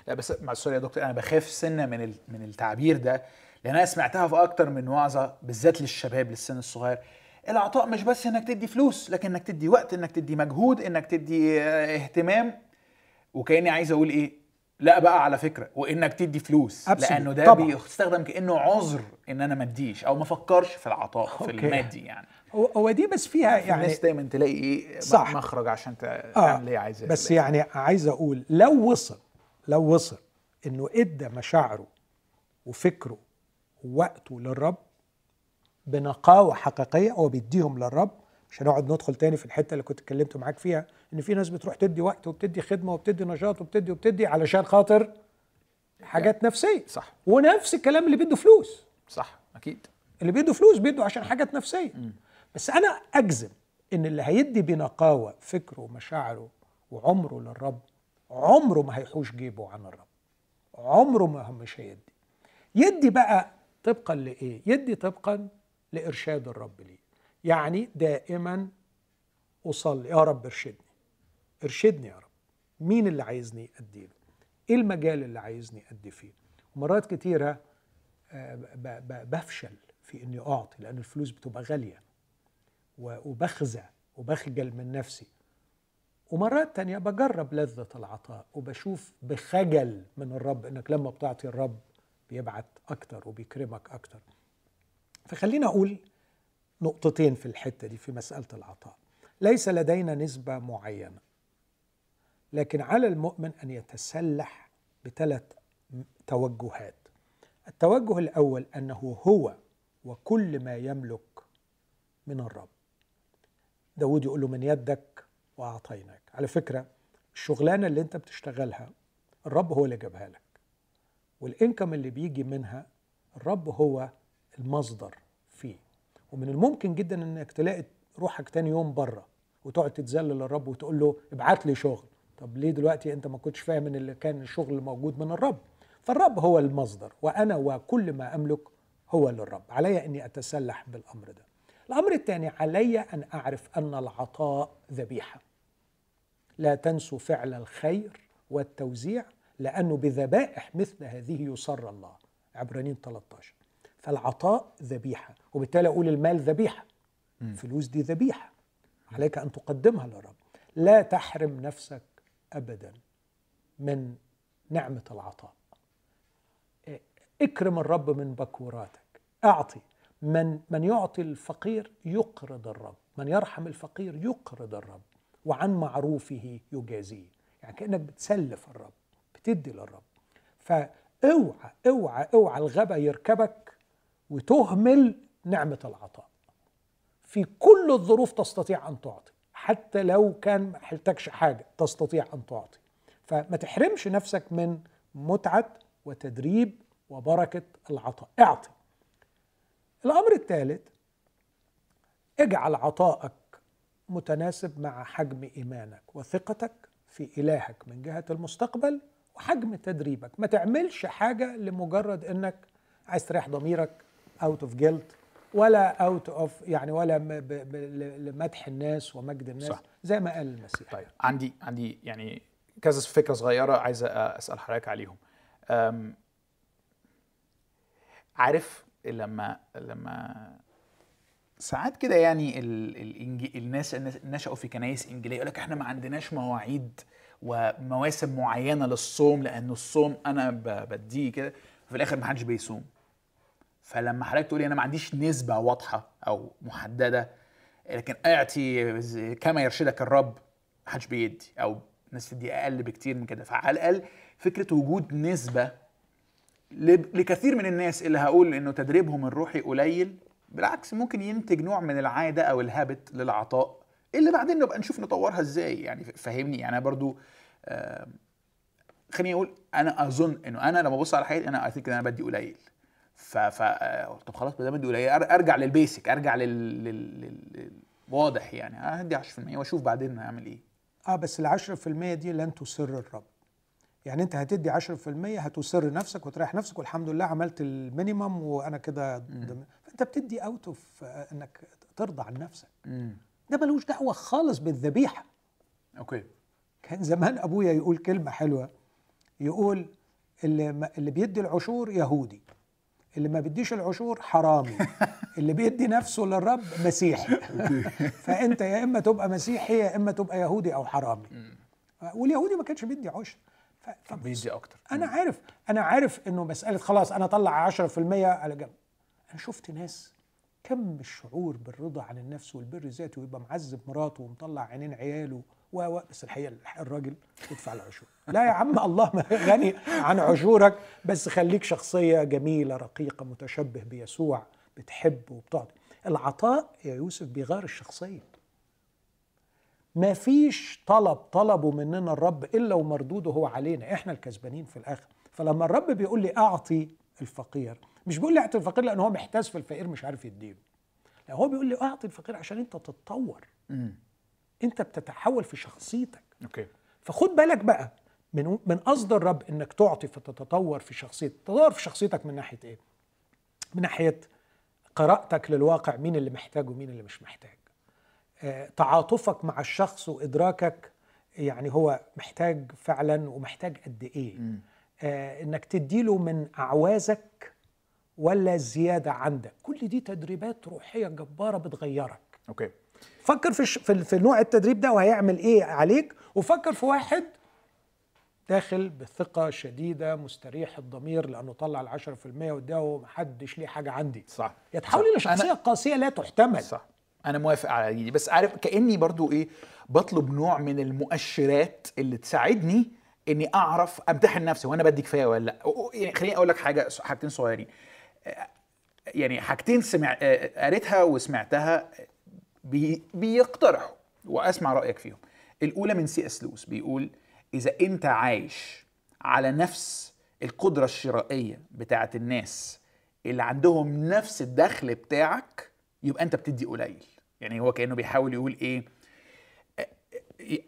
لا بس مع sorry يا دكتور أنا بخاف سنة من من التعبير ده لأن أنا سمعتها في أكتر من وعظة بالذات للشباب للسن الصغير العطاء مش بس إنك تدي فلوس لكن إنك تدي وقت إنك تدي مجهود إنك تدي آه، اهتمام وكأني عايز أقول إيه لا بقى على فكرة وإنك تدي فلوس Absolutely. لأنه ده طبعاً. بيستخدم كأنه عذر إن أنا ما أديش أو ما افكرش في العطاء في okay. المادي يعني هو دي بس فيها يعني الناس يعني دايما تلاقي إيه صح. مخرج عشان آه تعمل اللي هي عايزاه بس في الآخر. يعني عايز أقول لو وصل لو وصل إنه إدى مشاعره وفكره ووقته للرب بنقاوة حقيقية هو بيديهم للرب. مش هنقعد ندخل تاني في الحتة اللي كنت اتكلمت معاك فيها إن في ناس بتروح تدي وقت وبتدي خدمة وبتدي نشاط وبتدي وبتدي علشان خاطر حاجات نفسية. صح. ونفس الكلام اللي بيدوا فلوس. صح أكيد. اللي بيدوا فلوس بيدوا عشان حاجات نفسية. بس أنا أجزم إن اللي هيدي بنقاوة فكره ومشاعره وعمره للرب عمره ما هيحوش جيبه عن الرب. عمره ما هم مش هيدي. يدي بقى طبقا لإيه؟ يدي طبقا لإرشاد الرب ليه يعني دائما أصلي. يا رب إرشدني. إرشدني يا رب. مين اللي عايزني اديله إيه المجال اللي عايزني أدي فيه؟ ومرات كتيرة آه، بفشل في إني أعطي لأن الفلوس بتبقى غالية. و- وبخزى وبخجل من نفسي. ومرات تانية بجرب لذة العطاء وبشوف بخجل من الرب إنك لما بتعطي الرب بيبعت أكتر وبيكرمك أكتر. فخلينا أقول نقطتين في الحتة دي في مسألة العطاء. ليس لدينا نسبة معينة لكن على المؤمن أن يتسلح بثلاث توجهات. التوجه الأول أنه هو وكل ما يملك من الرب. داود يقول له من يدك وأعطيناك. على فكرة الشغلانة اللي أنت بتشتغلها الرب هو اللي جابها لك. والإنكم اللي بيجي منها الرب هو المصدر فيه. ومن الممكن جدا إنك تلاقي روحك تاني يوم بره وتقعد تتذلل للرب وتقول له ابعت لي شغل. طب ليه دلوقتي أنت ما كنتش فاهم إن اللي كان الشغل موجود من الرب؟ فالرب هو المصدر وأنا وكل ما أملك هو للرب. علي أني أتسلح بالأمر ده. الأمر الثاني علي أن أعرف أن العطاء ذبيحة. لا تنسوا فعل الخير والتوزيع لأنه بذبائح مثل هذه يسر الله. عبرانيين 13 فالعطاء ذبيحة. وبالتالي أقول المال ذبيحة. الفلوس دي ذبيحة. عليك أن تقدمها للرب. لا تحرم نفسك ابدا من نعمة العطاء. اكرم الرب من بكوراتك. أعطي. من من يعطي الفقير يقرض الرب. من يرحم الفقير يقرض الرب. وعن معروفه يجازيه. يعني كأنك بتسلف الرب. بتدي للرب. فأوعى أوعى أوعى الغبا يركبك وتهمل نعمة العطاء. في كل الظروف تستطيع أن تعطي حتى لو كان ما حلتكش حاجة تستطيع أن تعطي. فما تحرمش نفسك من متعة وتدريب وبركة العطاء. اعطي. الأمر الثالث اجعل عطائك متناسب مع حجم إيمانك وثقتك في إلهك من جهة المستقبل وحجم تدريبك. ما تعملش حاجة لمجرد إنك عايز تريح ضميرك out of guilt ولا out of يعني ولا لمدح الناس ومجد الناس. صح. زي ما قال المسيح. طيب عندي عندي يعني كذا فكرة صغيرة عايز أسأل حضرتك عليهم. عارف لما لما ساعات كده يعني ال الناس نشأوا في كنايس إنجيلية يقول لك إحنا ما عندناش مواعيد ومواسم معينة للصوم لأن الصوم أنا. بديه كده في الآخر ما حدش بيصوم فلما حضرتك تقولي أنا ما عنديش نسبة واضحة أو محددة لكن أعطي كما يرشدك الرب ما حدش بيدي أو الناس تدي أقل بكتير من كده فعلى الأقل فكرة وجود نسبة لكثير من الناس اللي هقول إنه تدريبهم الروحي قليل بالعكس ممكن ينتج نوع من العادة أو الهابت للعطاء اللي بعدين نبقى نشوف نطورها إزاي. يعني فاهمني يعني أنا برضو آه، خليني أقول أنا أظن إنه أنا لما أبص على حياتي أنا I think إن أنا بدي قليل. ف ف آه، طب خلاص ما بدي قليل أرجع لل basic أرجع لل, لل... لل... واضح يعني. هدي 10% وأشوف بعدين هعمل إيه. آه بس ال 10% دي لن تسر الرب. يعني أنت هتدي 10% هتسر نفسك وتريح نفسك والحمد لله عملت ال minimum وأنا كده فأنت بتدي out of إنك ترضى عن نفسك. امم ده ملوش دعوة خالص بالذبيحة. okay. كان زمان أبويا يقول كلمة حلوة يقول اللي اللي بيدي العشور يهودي اللي ما بيديش العشور حرامي اللي بيدي نفسه للرب مسيحي. فأنت يا إما تبقى مسيحي يا إما تبقى يهودي أو حرامي. واليهودي ما كانش بيدي عشر. بيدي أكتر. أنا عارف أنا عارف إنه مسألة خلاص أنا أطلع 10% على جنب. أنا شفت ناس كم الشعور بالرضا عن النفس والبر الذاتي ويبقى معذب مراته ومطلع عينين عياله و بس الحقيقة الراجل يدفع العشور لا يا عم الله غني عن عشورك بس خليك شخصية جميلة رقيقة متشبه بيسوع بتحب وبتعطي العطاء يا يوسف بيغير الشخصية. ما فيش طلب طلبه مننا الرب إلا ومردوده هو علينا إحنا الكسبانين في الآخر. فلما الرب بيقول لي أعطي الفقير مش بيقول لي اعطي الفقير لأن هو محتاج في الفقير مش عارف يديله. لا هو بيقول لي اعطي الفقير عشان أنت تتطور. امم أنت بتتحول في شخصيتك. أوكي. فخد بالك بقى من من قصد الرب إنك تعطي فتتطور في شخصيتك. تتطور في شخصيتك من ناحية إيه؟ من ناحية قراءتك للواقع مين اللي محتاج ومين اللي مش محتاج. آه، تعاطفك مع الشخص وإدراكك يعني هو محتاج فعلا ومحتاج قد إيه. آه، إنك تديله من أعوازك ولا زيادة عندك. كل دي تدريبات روحية جبارة بتغيرك. أوكي. فكر في في ال- في نوع التدريب ده وهيعمل إيه عليك وفكر في واحد داخل بثقة شديدة مستريح الضمير لأنه طلع في المية واداه ومحدش ليه حاجة عندي. صح. يتحول صح. إلى شخصية قاسية لا تحتمل. صح. أنا موافق على دي. بس عارف كأني برضو إيه بطلب نوع من المؤشرات اللي تساعدني إني أعرف أمتحن نفسي. وأنا بدي كفاية ولا لأ؟ يعني خليني أقول لك حاجة حاجتين صغيرين. يعني حاجتين سمع قريتها وسمعتها بي... بيقترحوا وأسمع رأيك فيهم. الأولى من سي إس لويس بيقول إذا أنت عايش على نفس القدرة الشرائية بتاعت الناس اللي عندهم نفس الدخل بتاعك يبقى أنت بتدي قليل. يعني هو كأنه بيحاول يقول إيه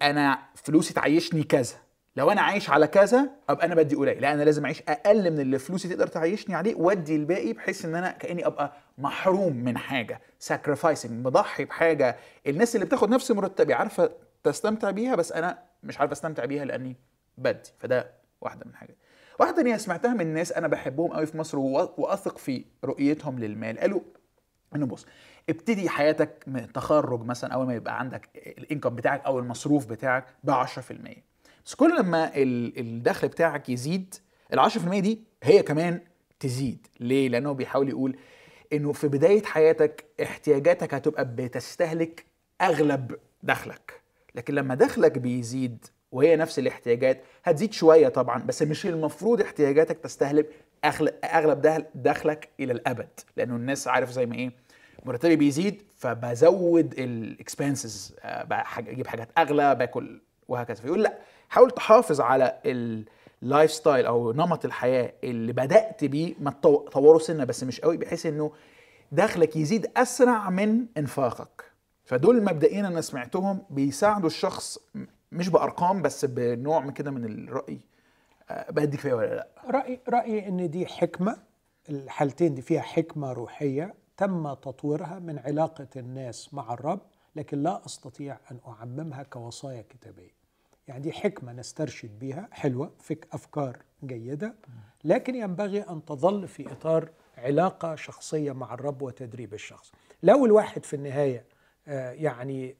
أنا فلوسي تعيشني كذا. لو أنا عايش على كذا أبقى أنا بدي قليل. لا أنا لازم أعيش أقل من اللي فلوسي تقدر تعيشني عليه وأدي الباقي بحيث إن أنا كأني أبقى محروم من حاجة ساكرفايسنج مضحي بحاجة. الناس اللي بتاخد نفس مرتبي عارفة تستمتع بيها بس أنا مش عارف أستمتع بيها لأني بدي. فده واحدة من الحاجات واحدة تانية سمعتها من ناس أنا بحبهم قوي في مصر وأثق في رؤيتهم للمال. قالوا إنه بص ابتدي حياتك من تخرج مثلا أول ما يبقى عندك الانكم بتاعك أو المصروف بتاعك ب 10% بس كل لما ال- الدخل بتاعك يزيد ال 10% دي هي كمان تزيد. ليه؟ لأنه بيحاول يقول إنه في بداية حياتك احتياجاتك هتبقى بتستهلك أغلب دخلك. لكن لما دخلك بيزيد وهي نفس الاحتياجات هتزيد شوية طبعا بس مش المفروض احتياجاتك تستهلك أغلب دخل- دخلك إلى الأبد. لأنه الناس عارف زي ما إيه مرتبي بيزيد فبزود ال expenses أجيب حاجات أغلى باكل وهكذا. فيقول لأ حاول تحافظ على ال ال lifestyle أو نمط الحياة اللي بدأت بيه ما تطو- طوره سنة بس مش قوي بحيث إنه دخلك يزيد أسرع من إنفاقك. فدول المبدئين أنا سمعتهم بيساعدوا الشخص مش بأرقام بس بنوع من كده من الرأي. آه، بأدي كفاية ولا لأ؟ رأيي رأيي إن دي حكمة الحالتين دي فيها حكمة روحية تم تطويرها من علاقة الناس مع الرب لكن لا أستطيع أن أعممها كوصايا كتابية. يعني دي حكمة نسترشد بيها حلوة فيك أفكار جيدة لكن ينبغي أن تظل في إطار علاقة شخصية مع الرب وتدريب الشخص. لو الواحد في النهاية آه، يعني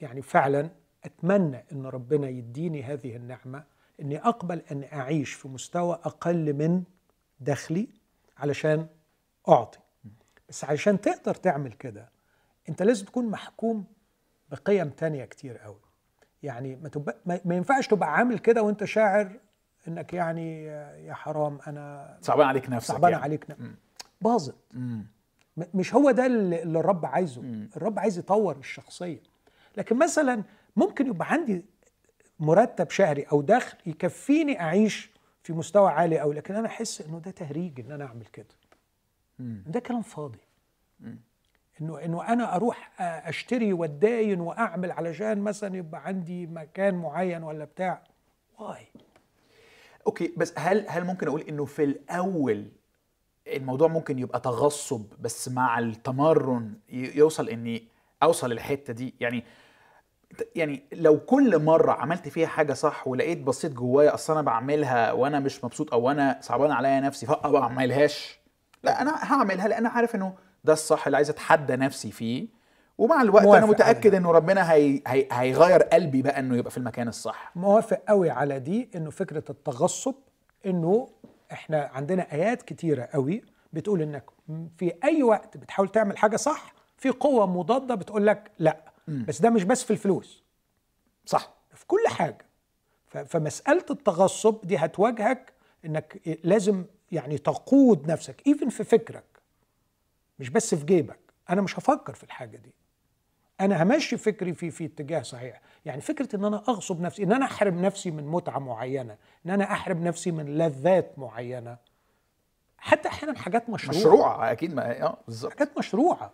يعني فعلا أتمنى إن ربنا يديني هذه النعمة إني أقبل أن أعيش في مستوى أقل من دخلي علشان أعطي. بس علشان تقدر تعمل كده أنت لازم تكون محكوم بقيم تانية كتير قوي. يعني ما, تبقى ما ينفعش تبقى عامل كده وانت شاعر انك يعني يا حرام أنا صعبان عليك نفسك صعبان يعني. عليك ن- باظت. مش هو ده اللي الرب عايزه. الرب عايز يطور الشخصية. لكن مثلا ممكن يبقى عندي مرتب شهري أو دخل يكفيني أعيش في مستوى عالي قوي لكن أنا أحس إنه ده تهريج إن أنا أعمل كده. ده كلام فاضي. إنه إنه أنا أروح أشتري واتداين وأعمل علشان مثلا يبقى عندي مكان معين ولا بتاع. way. okay بس هل هل ممكن أقول إنه في الأول الموضوع ممكن يبقى تغصب بس مع التمرن يوصل إني أوصل الحته دي؟ يعني يعني لو كل مرة عملت فيها حاجة صح ولقيت بصيت جوايا أصل أنا بعملها وأنا مش مبسوط أو أنا صعبان عليا نفسي فابقى ما أعملهاش. لا أنا هعملها لأن أنا عارف إنه ده الصح اللي عايز اتحدى نفسي فيه. ومع الوقت أنا متأكد إنه ربنا هي هي هيغير قلبي بقى إنه يبقى في المكان الصح. موافق قوي على دي إنه فكرة التغصب إنه إحنا عندنا آيات كتيرة قوي بتقول إنك في أي وقت بتحاول تعمل حاجة صح في قوة مضادة بتقول لك لأ. بس ده مش بس في الفلوس. صح. في كل حاجة. فمسألة التغصب دي هتواجهك إنك لازم يعني تقود نفسك ايفن في فكرك. مش بس في جيبك أنا مش هفكر في الحاجة دي. أنا همشي فكري في في اتجاه صحيح. يعني فكرة إن أنا أغصب نفسي إن أنا أحرم نفسي من متعة معينة إن أنا أحرم نفسي من لذات معينة. حتى أحيانا حاجات مشروعة. مشروع أكيد ما آه بالظبط. حاجات مشروعة.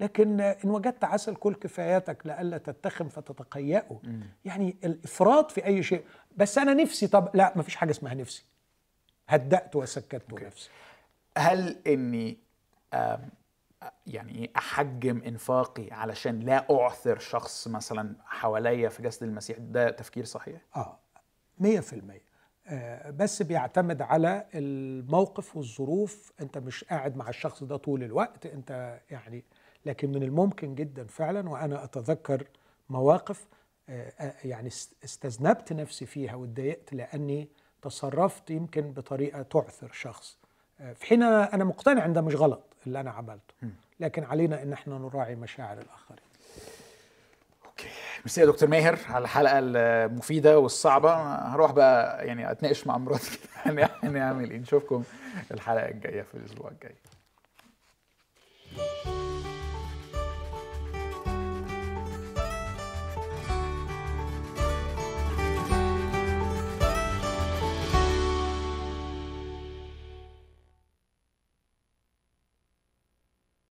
لكن إن وجدت عسل كل كفاياتك لئلا تتخم فتتقيأه. يعني الإفراط في أي شيء. بس أنا نفسي طب لا ما فيش حاجة اسمها نفسي. هدأت وسكت نفسي. هل إني يعني أحجم إنفاقي علشان لا أعثر شخص مثلا حواليا في جسد المسيح ده تفكير صحيح؟ آه 100% آه بس بيعتمد على الموقف والظروف. أنت مش قاعد مع الشخص ده طول الوقت. أنت يعني لكن من الممكن جدا فعلا وأنا أتذكر مواقف آه، يعني است- استذنبت نفسي فيها واتضايقت لأني تصرفت يمكن بطريقة تعثر شخص. في حين أنا مقتنع ان ده مش غلط اللي أنا عملته. لكن علينا إن إحنا نراعي مشاعر الآخرين. أوكي. ميرسي يا دكتور ماهر على الحلقة المفيدة والصعبة. هروح بقى يعني أتناقش مع مراتي هنعمل إيه؟ نشوفكم الحلقة الجاية في الأسبوع الجاي.